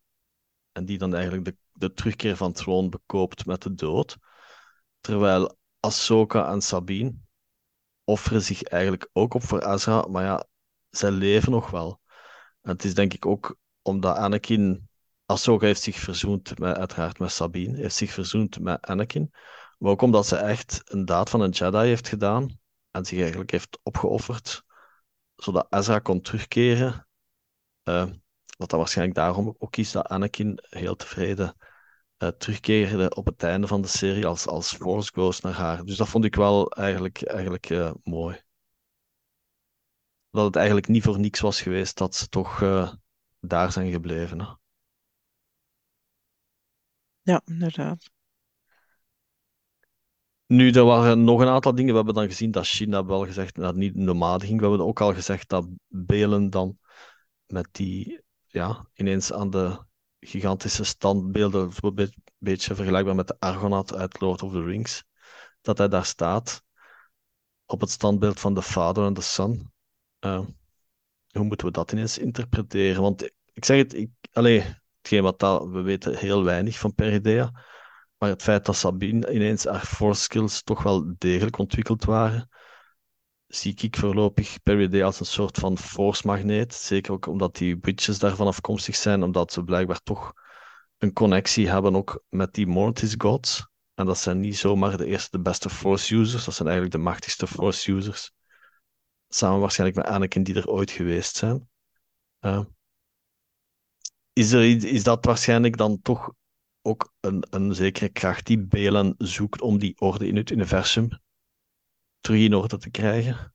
En die dan eigenlijk de, de terugkeer van Throne bekoopt met de dood. Terwijl Ahsoka en Sabine offeren zich eigenlijk ook op voor Ezra, maar ja, zij leven nog wel. En het is denk ik ook omdat Anakin... Ahsoka heeft zich verzoend met, uiteraard met Sabine, heeft zich verzoend met Anakin. Maar ook omdat ze echt een daad van een Jedi heeft gedaan en zich eigenlijk heeft opgeofferd, zodat Ezra kon terugkeren. Uh, dat dat waarschijnlijk daarom ook is dat Anakin heel tevreden uh, terugkeerde op het einde van de serie als, als Force Ghost naar haar. Dus dat vond ik wel eigenlijk, eigenlijk uh, mooi. Dat het eigenlijk niet voor niks was geweest dat ze toch uh, daar zijn gebleven. Hè? Ja, inderdaad. Nu, er waren nog een aantal dingen. We hebben dan gezien dat China wel gezegd dat niet nomade ging. We hebben ook al gezegd dat Belen dan met die, ja, ineens aan de gigantische standbeelden, een beetje vergelijkbaar met de Argonaut uit Lord of the Rings, dat hij daar staat op het standbeeld van de Father en de Son. Uh, hoe moeten we dat ineens interpreteren? Want ik zeg het, ik, allee, hetgeen wat dat, we weten heel weinig van Peridea, maar het feit dat Sabine ineens haar force skills toch wel degelijk ontwikkeld waren, zie ik voorlopig Peridea als een soort van force magneet. Zeker ook omdat die witches daarvan afkomstig zijn, omdat ze blijkbaar toch een connectie hebben ook met die Mortis gods. En dat zijn niet zomaar de eerste, de beste force users, dat zijn eigenlijk de machtigste force users. Samen waarschijnlijk met Anakin die er ooit geweest zijn. Uh, is, er, is dat waarschijnlijk dan toch ook een, een zekere kracht die Belen zoekt om die orde in het universum terug in orde te krijgen?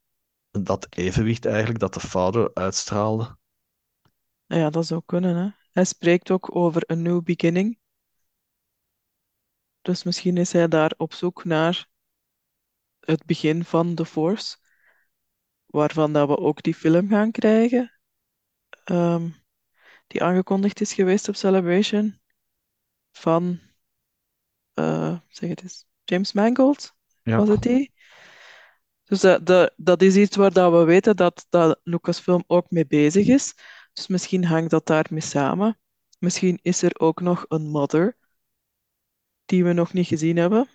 Dat evenwicht eigenlijk dat de vader uitstraalde? Ja, dat zou kunnen. Hè? Hij spreekt ook over een new beginning. Dus misschien is hij daar op zoek naar het begin van The Force, waarvan dat we ook die film gaan krijgen, um, die aangekondigd is geweest op Celebration, van, uh, zeg het eens, James Mangold, ja. was het die? Dus dat, dat, dat is iets waar dat we weten dat, dat Lucasfilm ook mee bezig is. Dus misschien hangt dat daarmee samen. Misschien is er ook nog een mother die we nog niet gezien hebben.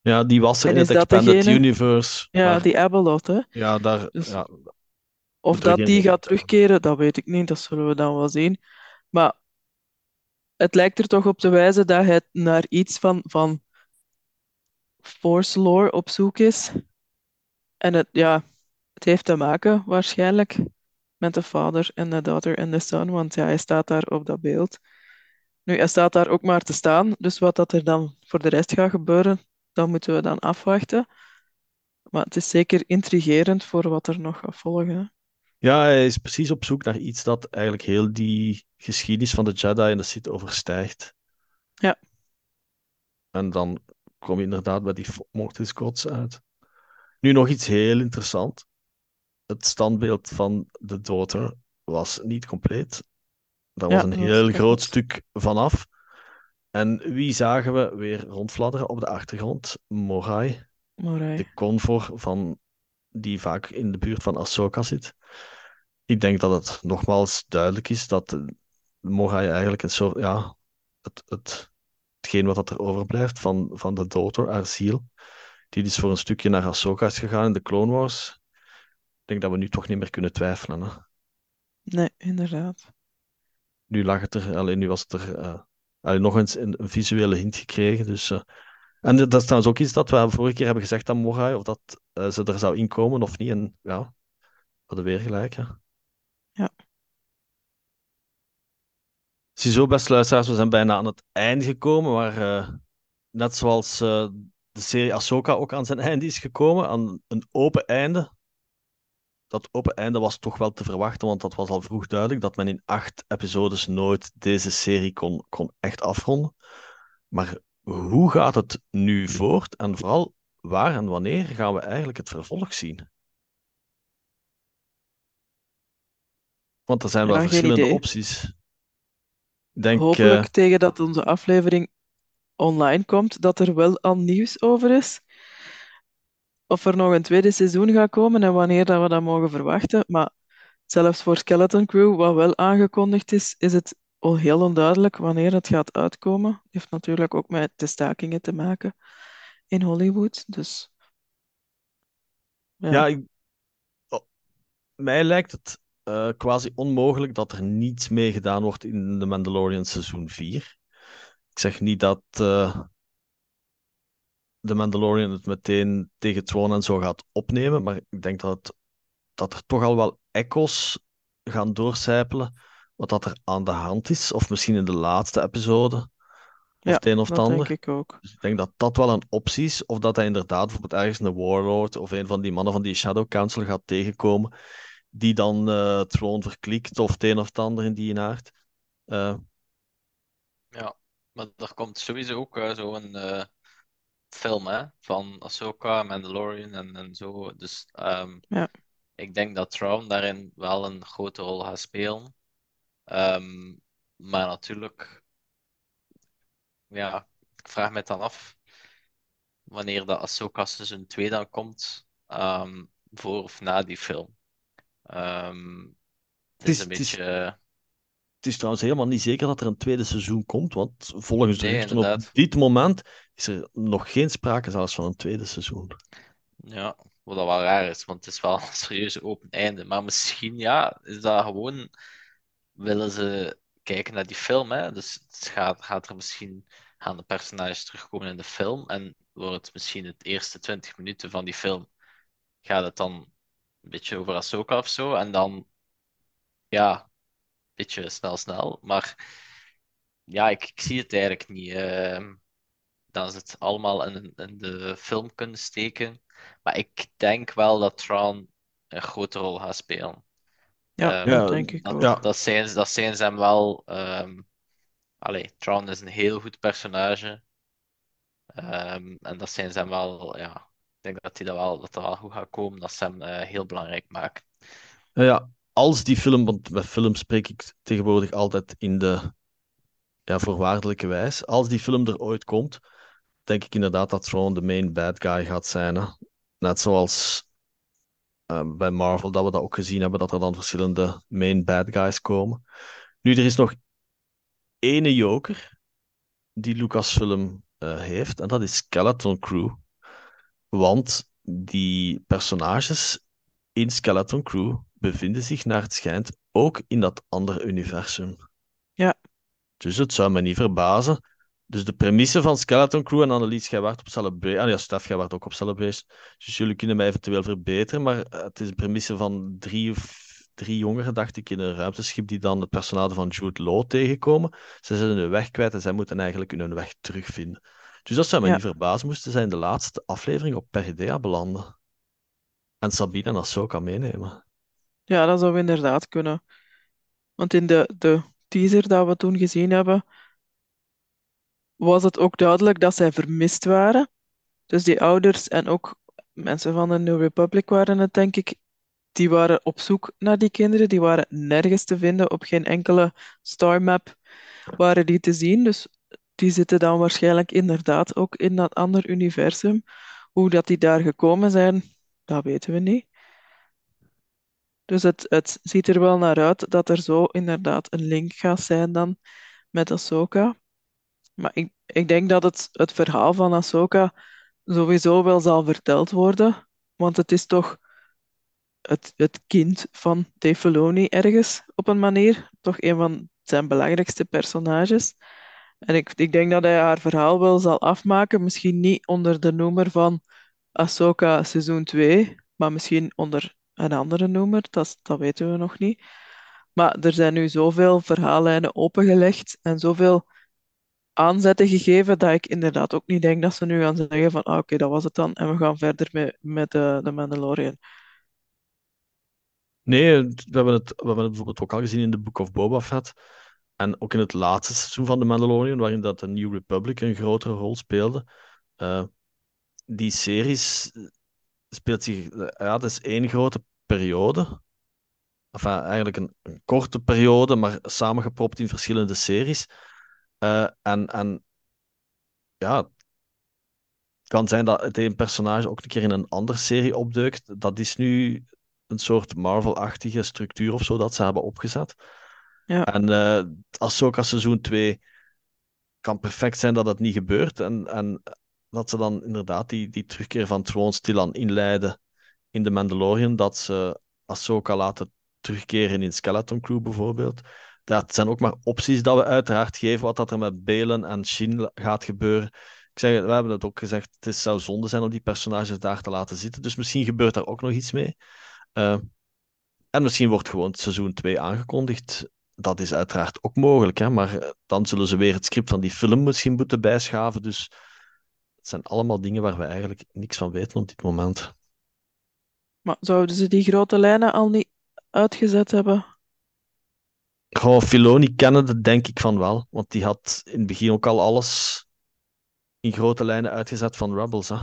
Ja, die was er in het Expanded degene... Universe. Ja, maar... die Abeloth, hè. Ja, daar... Dus... Ja, of dat die gaat terugkeren, dat weet ik niet. Dat zullen we dan wel zien. Maar het lijkt er toch op te wijzen dat hij naar iets van, van Force lore op zoek is. En het, ja, het heeft te maken waarschijnlijk met de vader en de daughter en de son, want ja, hij staat daar op dat beeld. Nu, hij staat daar ook maar te staan, dus wat dat er dan voor de rest gaat gebeuren, dat moeten we dan afwachten. Maar het is zeker intrigerend voor wat er nog gaat volgen. Ja, hij is precies op zoek naar iets dat eigenlijk heel die geschiedenis van de Jedi en de Sith overstijgt. Ja. En dan kom je inderdaad bij die Mortis Gods uit. Nu nog iets heel interessant. Het standbeeld van de daughter was niet compleet. Daar was een heel groot stuk vanaf. En wie zagen we weer rondfladderen op de achtergrond? Morai, Morai. de convor van, die vaak in de buurt van Ahsoka zit. Ik denk dat het nogmaals duidelijk is dat eh, Morai eigenlijk een soort, ja, het, het, hetgeen wat dat er overblijft van, van de daughter, haar ziel, die dus voor een stukje naar Ahsoka is gegaan in de Clone Wars. Ik denk dat we nu toch niet meer kunnen twijfelen. Hè? Nee, inderdaad. Nu lag het er, alleen nu was het er, eh, nog eens een, een visuele hint gekregen. Dus eh, En dat is trouwens ook iets dat we vorige keer hebben gezegd aan Morai, of dat uh, ze er zou inkomen of niet. En ja, we hadden weer gelijk. Hè. Ja. Ziezo, beste luisteraars, we zijn bijna aan het einde gekomen, maar net zoals de serie Ahsoka ook aan zijn einde is gekomen, aan een open einde. Dat open einde was toch wel te verwachten, want dat was al vroeg duidelijk dat men in acht episodes nooit deze serie kon, kon echt afronden. Maar hoe gaat het nu voort en vooral waar en wanneer gaan we eigenlijk het vervolg zien? Want er zijn wel verschillende idee. opties. Denk, Hopelijk eh, tegen dat onze aflevering online komt, dat er wel al nieuws over is. Of er nog een tweede seizoen gaat komen en wanneer dat we dat mogen verwachten. Maar zelfs voor Skeleton Crew, wat wel aangekondigd is, is het al heel onduidelijk wanneer het gaat uitkomen. Het heeft natuurlijk ook met de stakingen te maken in Hollywood. Dus ja, ik- oh, mij lijkt het eh, quasi onmogelijk dat er niets mee gedaan wordt in The Mandalorian seizoen 4. Ik zeg niet dat eh The Mandalorian het meteen tegen Throne en zo gaat opnemen, maar ik denk dat, het, dat er toch al wel echo's gaan doorcijpelen wat dat er aan de hand is, of misschien in de laatste episode, of ja, het een of dat denk ik ook. Dus ik denk dat dat wel een optie is, of dat hij inderdaad bijvoorbeeld ergens een warlord of een van die mannen van die Shadow Council gaat tegenkomen, die dan eh Throne verklikt of het een of het ander in die aard. Eh, Ja, maar er komt sowieso ook eh, zo'n eh, film hè, van Ahsoka, Mandalorian en, en zo. Dus ehm, Ja, ik denk dat Thrawn daarin wel een grote rol gaat spelen. Ehm, maar natuurlijk, ja, ik vraag me dan af wanneer dat Ahsoka seizoen 2 dan komt, ehm, voor of na die film. Ehm, het het is is, een is, beetje, het is trouwens helemaal niet zeker dat er een tweede seizoen komt, want volgens de nee, geruchten op dit moment is er nog geen sprake zelfs van een tweede seizoen. Ja, wat dat wel raar is, want het is wel een serieuze open einde. Maar misschien, ja, is dat gewoon, willen ze kijken naar die film, hè? Dus het gaat, gaat er misschien, gaan de personages terugkomen in de film en wordt het misschien het eerste 20 minuten van die film, gaat het dan een beetje over Ahsoka of zo, en dan, ja, beetje snel snel. Maar ja, ik, ik zie het eigenlijk niet. ehm dat ze het allemaal in, in de film kunnen steken. Maar ik denk wel dat Tron een grote rol gaat spelen. ja, Ehm, Ja, dat denk ik dat, ja, dat zijn, dat zijn ze hem wel. ehm allee, Tron is een heel goed personage. Ehm, en dat zijn ze hem wel. Ja, ik denk dat hij dat wel, dat dat wel goed gaat komen. Dat ze hem eh, heel belangrijk maken. Ja, als die film, want bij film spreek ik tegenwoordig altijd in de ja, voorwaardelijke wijs, als die film er ooit komt, denk ik inderdaad dat Thrawn de main bad guy gaat zijn. Net zoals eh, bij Marvel, dat we dat ook gezien hebben, dat er dan verschillende main bad guys komen. Nu, er is nog ene joker die Lucasfilm eh heeft, en dat is Skeleton Crew. Want die personages in Skeleton Crew bevinden zich naar het schijnt ook in dat andere universum. Ja, Dus het zou me niet verbazen. Dus de premisse van Skeleton Crew en Annelies, jij op Celebration. Ah ja, Stef, jij ook op Celebration. Dus jullie kunnen mij eventueel verbeteren. Maar eh, het is een premisse van drie, of drie jongeren, dacht ik, in een ruimteschip die dan het personage van Jude Law tegenkomen. Ze zijn hun weg kwijt en zij moeten eigenlijk hun weg terugvinden. Dus dat zou me ja, niet verbazen, moesten zij in de laatste aflevering op Perdea belanden. En Sabine en Ahsoka meenemen. Ja, dat zou inderdaad kunnen. Want in de, de teaser dat we toen gezien hebben, was het ook duidelijk dat zij vermist waren. Dus die ouders en ook mensen van de New Republic waren het, denk ik, die waren op zoek naar die kinderen. Die waren nergens te vinden, op geen enkele star map waren die te zien. Dus die zitten dan waarschijnlijk inderdaad ook in dat ander universum. Hoe dat die daar gekomen zijn, dat weten we niet. Dus het, het ziet er wel naar uit dat er zo inderdaad een link gaat zijn dan met Ahsoka. Maar ik, ik denk dat het, het verhaal van Ahsoka sowieso wel zal verteld worden. Want het is toch het, het kind van Filoni ergens op een manier. Toch een van zijn belangrijkste personages. En ik, ik denk dat hij haar verhaal wel zal afmaken. Misschien niet onder de noemer van Ahsoka seizoen 2, maar misschien onder een andere noemer. Dat, dat weten we nog niet. Maar er zijn nu zoveel verhaallijnen opengelegd en zoveel aanzetten gegeven dat ik inderdaad ook niet denk dat ze nu gaan zeggen van ah, oké, dat was het dan en we gaan verder met, met de, de Mandalorian. Nee, we hebben, het, we hebben het bijvoorbeeld ook al gezien in de Book of Boba Fett. En ook in het laatste seizoen van The Mandalorian, waarin dat de New Republic een grotere rol speelde. Uh, die series speelt zich... Ja, dat is één grote periode. Enfin, eigenlijk een, een korte periode, maar samengepropt in verschillende series. Uh, en, en ja, het kan zijn dat het een personage ook een keer in een andere serie opduikt. Dat is nu een soort Marvel-achtige structuur of zo dat ze hebben opgezet. Ja. En uh, Ahsoka seizoen 2 kan perfect zijn dat dat niet gebeurt. En, en dat ze dan inderdaad die, die terugkeer van Thrawn stilaan inleiden in The Mandalorian. Dat ze Ahsoka laten terugkeren in Skeleton Crew bijvoorbeeld. Dat zijn ook maar opties dat we uiteraard geven. Wat dat er met Belen en Shin gaat gebeuren. Ik zeg, we hebben het ook gezegd, het zou zonde zijn om die personages daar te laten zitten. Dus misschien gebeurt daar ook nog iets mee. Uh, en misschien wordt gewoon seizoen 2 aangekondigd. Dat is uiteraard ook mogelijk, hè? maar eh, dan zullen ze weer het script van die film misschien moeten bijschaven. Dus het zijn allemaal dingen waar we eigenlijk niks van weten op dit moment. Maar zouden ze die grote lijnen al niet uitgezet hebben? Goh, Filoni kennen het denk ik van wel, want die had in het begin ook al alles in grote lijnen uitgezet van Rebels. Hè?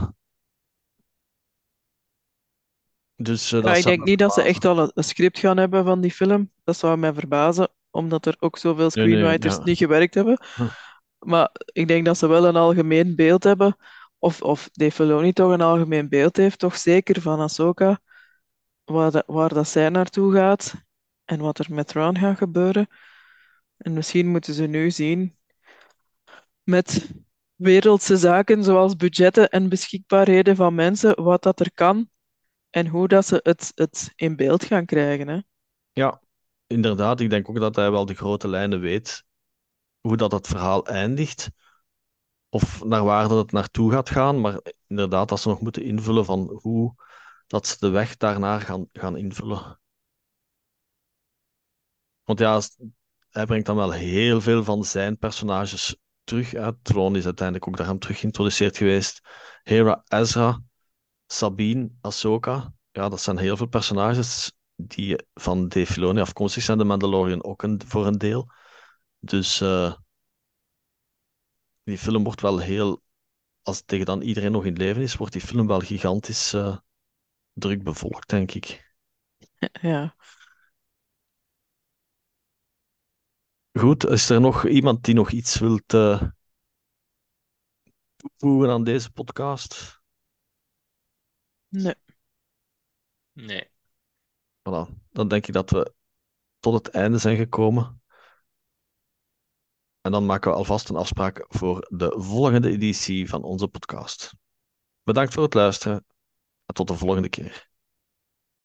Dus, uh, ja, ik denk niet dat ze echt al een, script gaan hebben van die film. Dat zou mij verbazen, omdat er ook zoveel screenwriters nee, nee, ja. niet gewerkt hebben. Maar ik denk dat ze wel een algemeen beeld hebben, of, of Dave Filoni toch een algemeen beeld heeft, toch zeker van Ahsoka, waar, waar dat zij naartoe gaat en wat er met Ron gaat gebeuren. En misschien moeten ze nu zien met wereldse zaken zoals budgetten en beschikbaarheden van mensen, wat dat er kan en hoe dat ze het, het in beeld gaan krijgen. Hè? Ja, inderdaad. Ik denk ook dat hij wel de grote lijnen weet hoe dat het verhaal eindigt. Of naar waar dat het naartoe gaat gaan. Maar inderdaad, dat ze nog moeten invullen van hoe dat ze de weg daarnaar gaan, gaan invullen. Want ja, hij brengt dan wel heel veel van zijn personages terug. Uit Tron is uiteindelijk ook daar hem terug geïntroduceerd geweest. Hera, Ezra, Sabine, Ahsoka. Ja, dat zijn heel veel personages die van Dave Filoni afkomstig zijn. De Mandalorian ook een, voor een deel. Dus uh, die film wordt wel heel... Als tegen dan iedereen nog in leven is, wordt die film wel gigantisch uh, druk bevolkt, denk ik. Ja. Goed, is er nog iemand die nog iets wilt uh, toevoegen aan deze podcast? Nee. Nee. Voilà. Dan denk ik dat we tot het einde zijn gekomen. En dan maken we alvast een afspraak voor de volgende editie van onze podcast. Bedankt voor het luisteren en tot de volgende keer.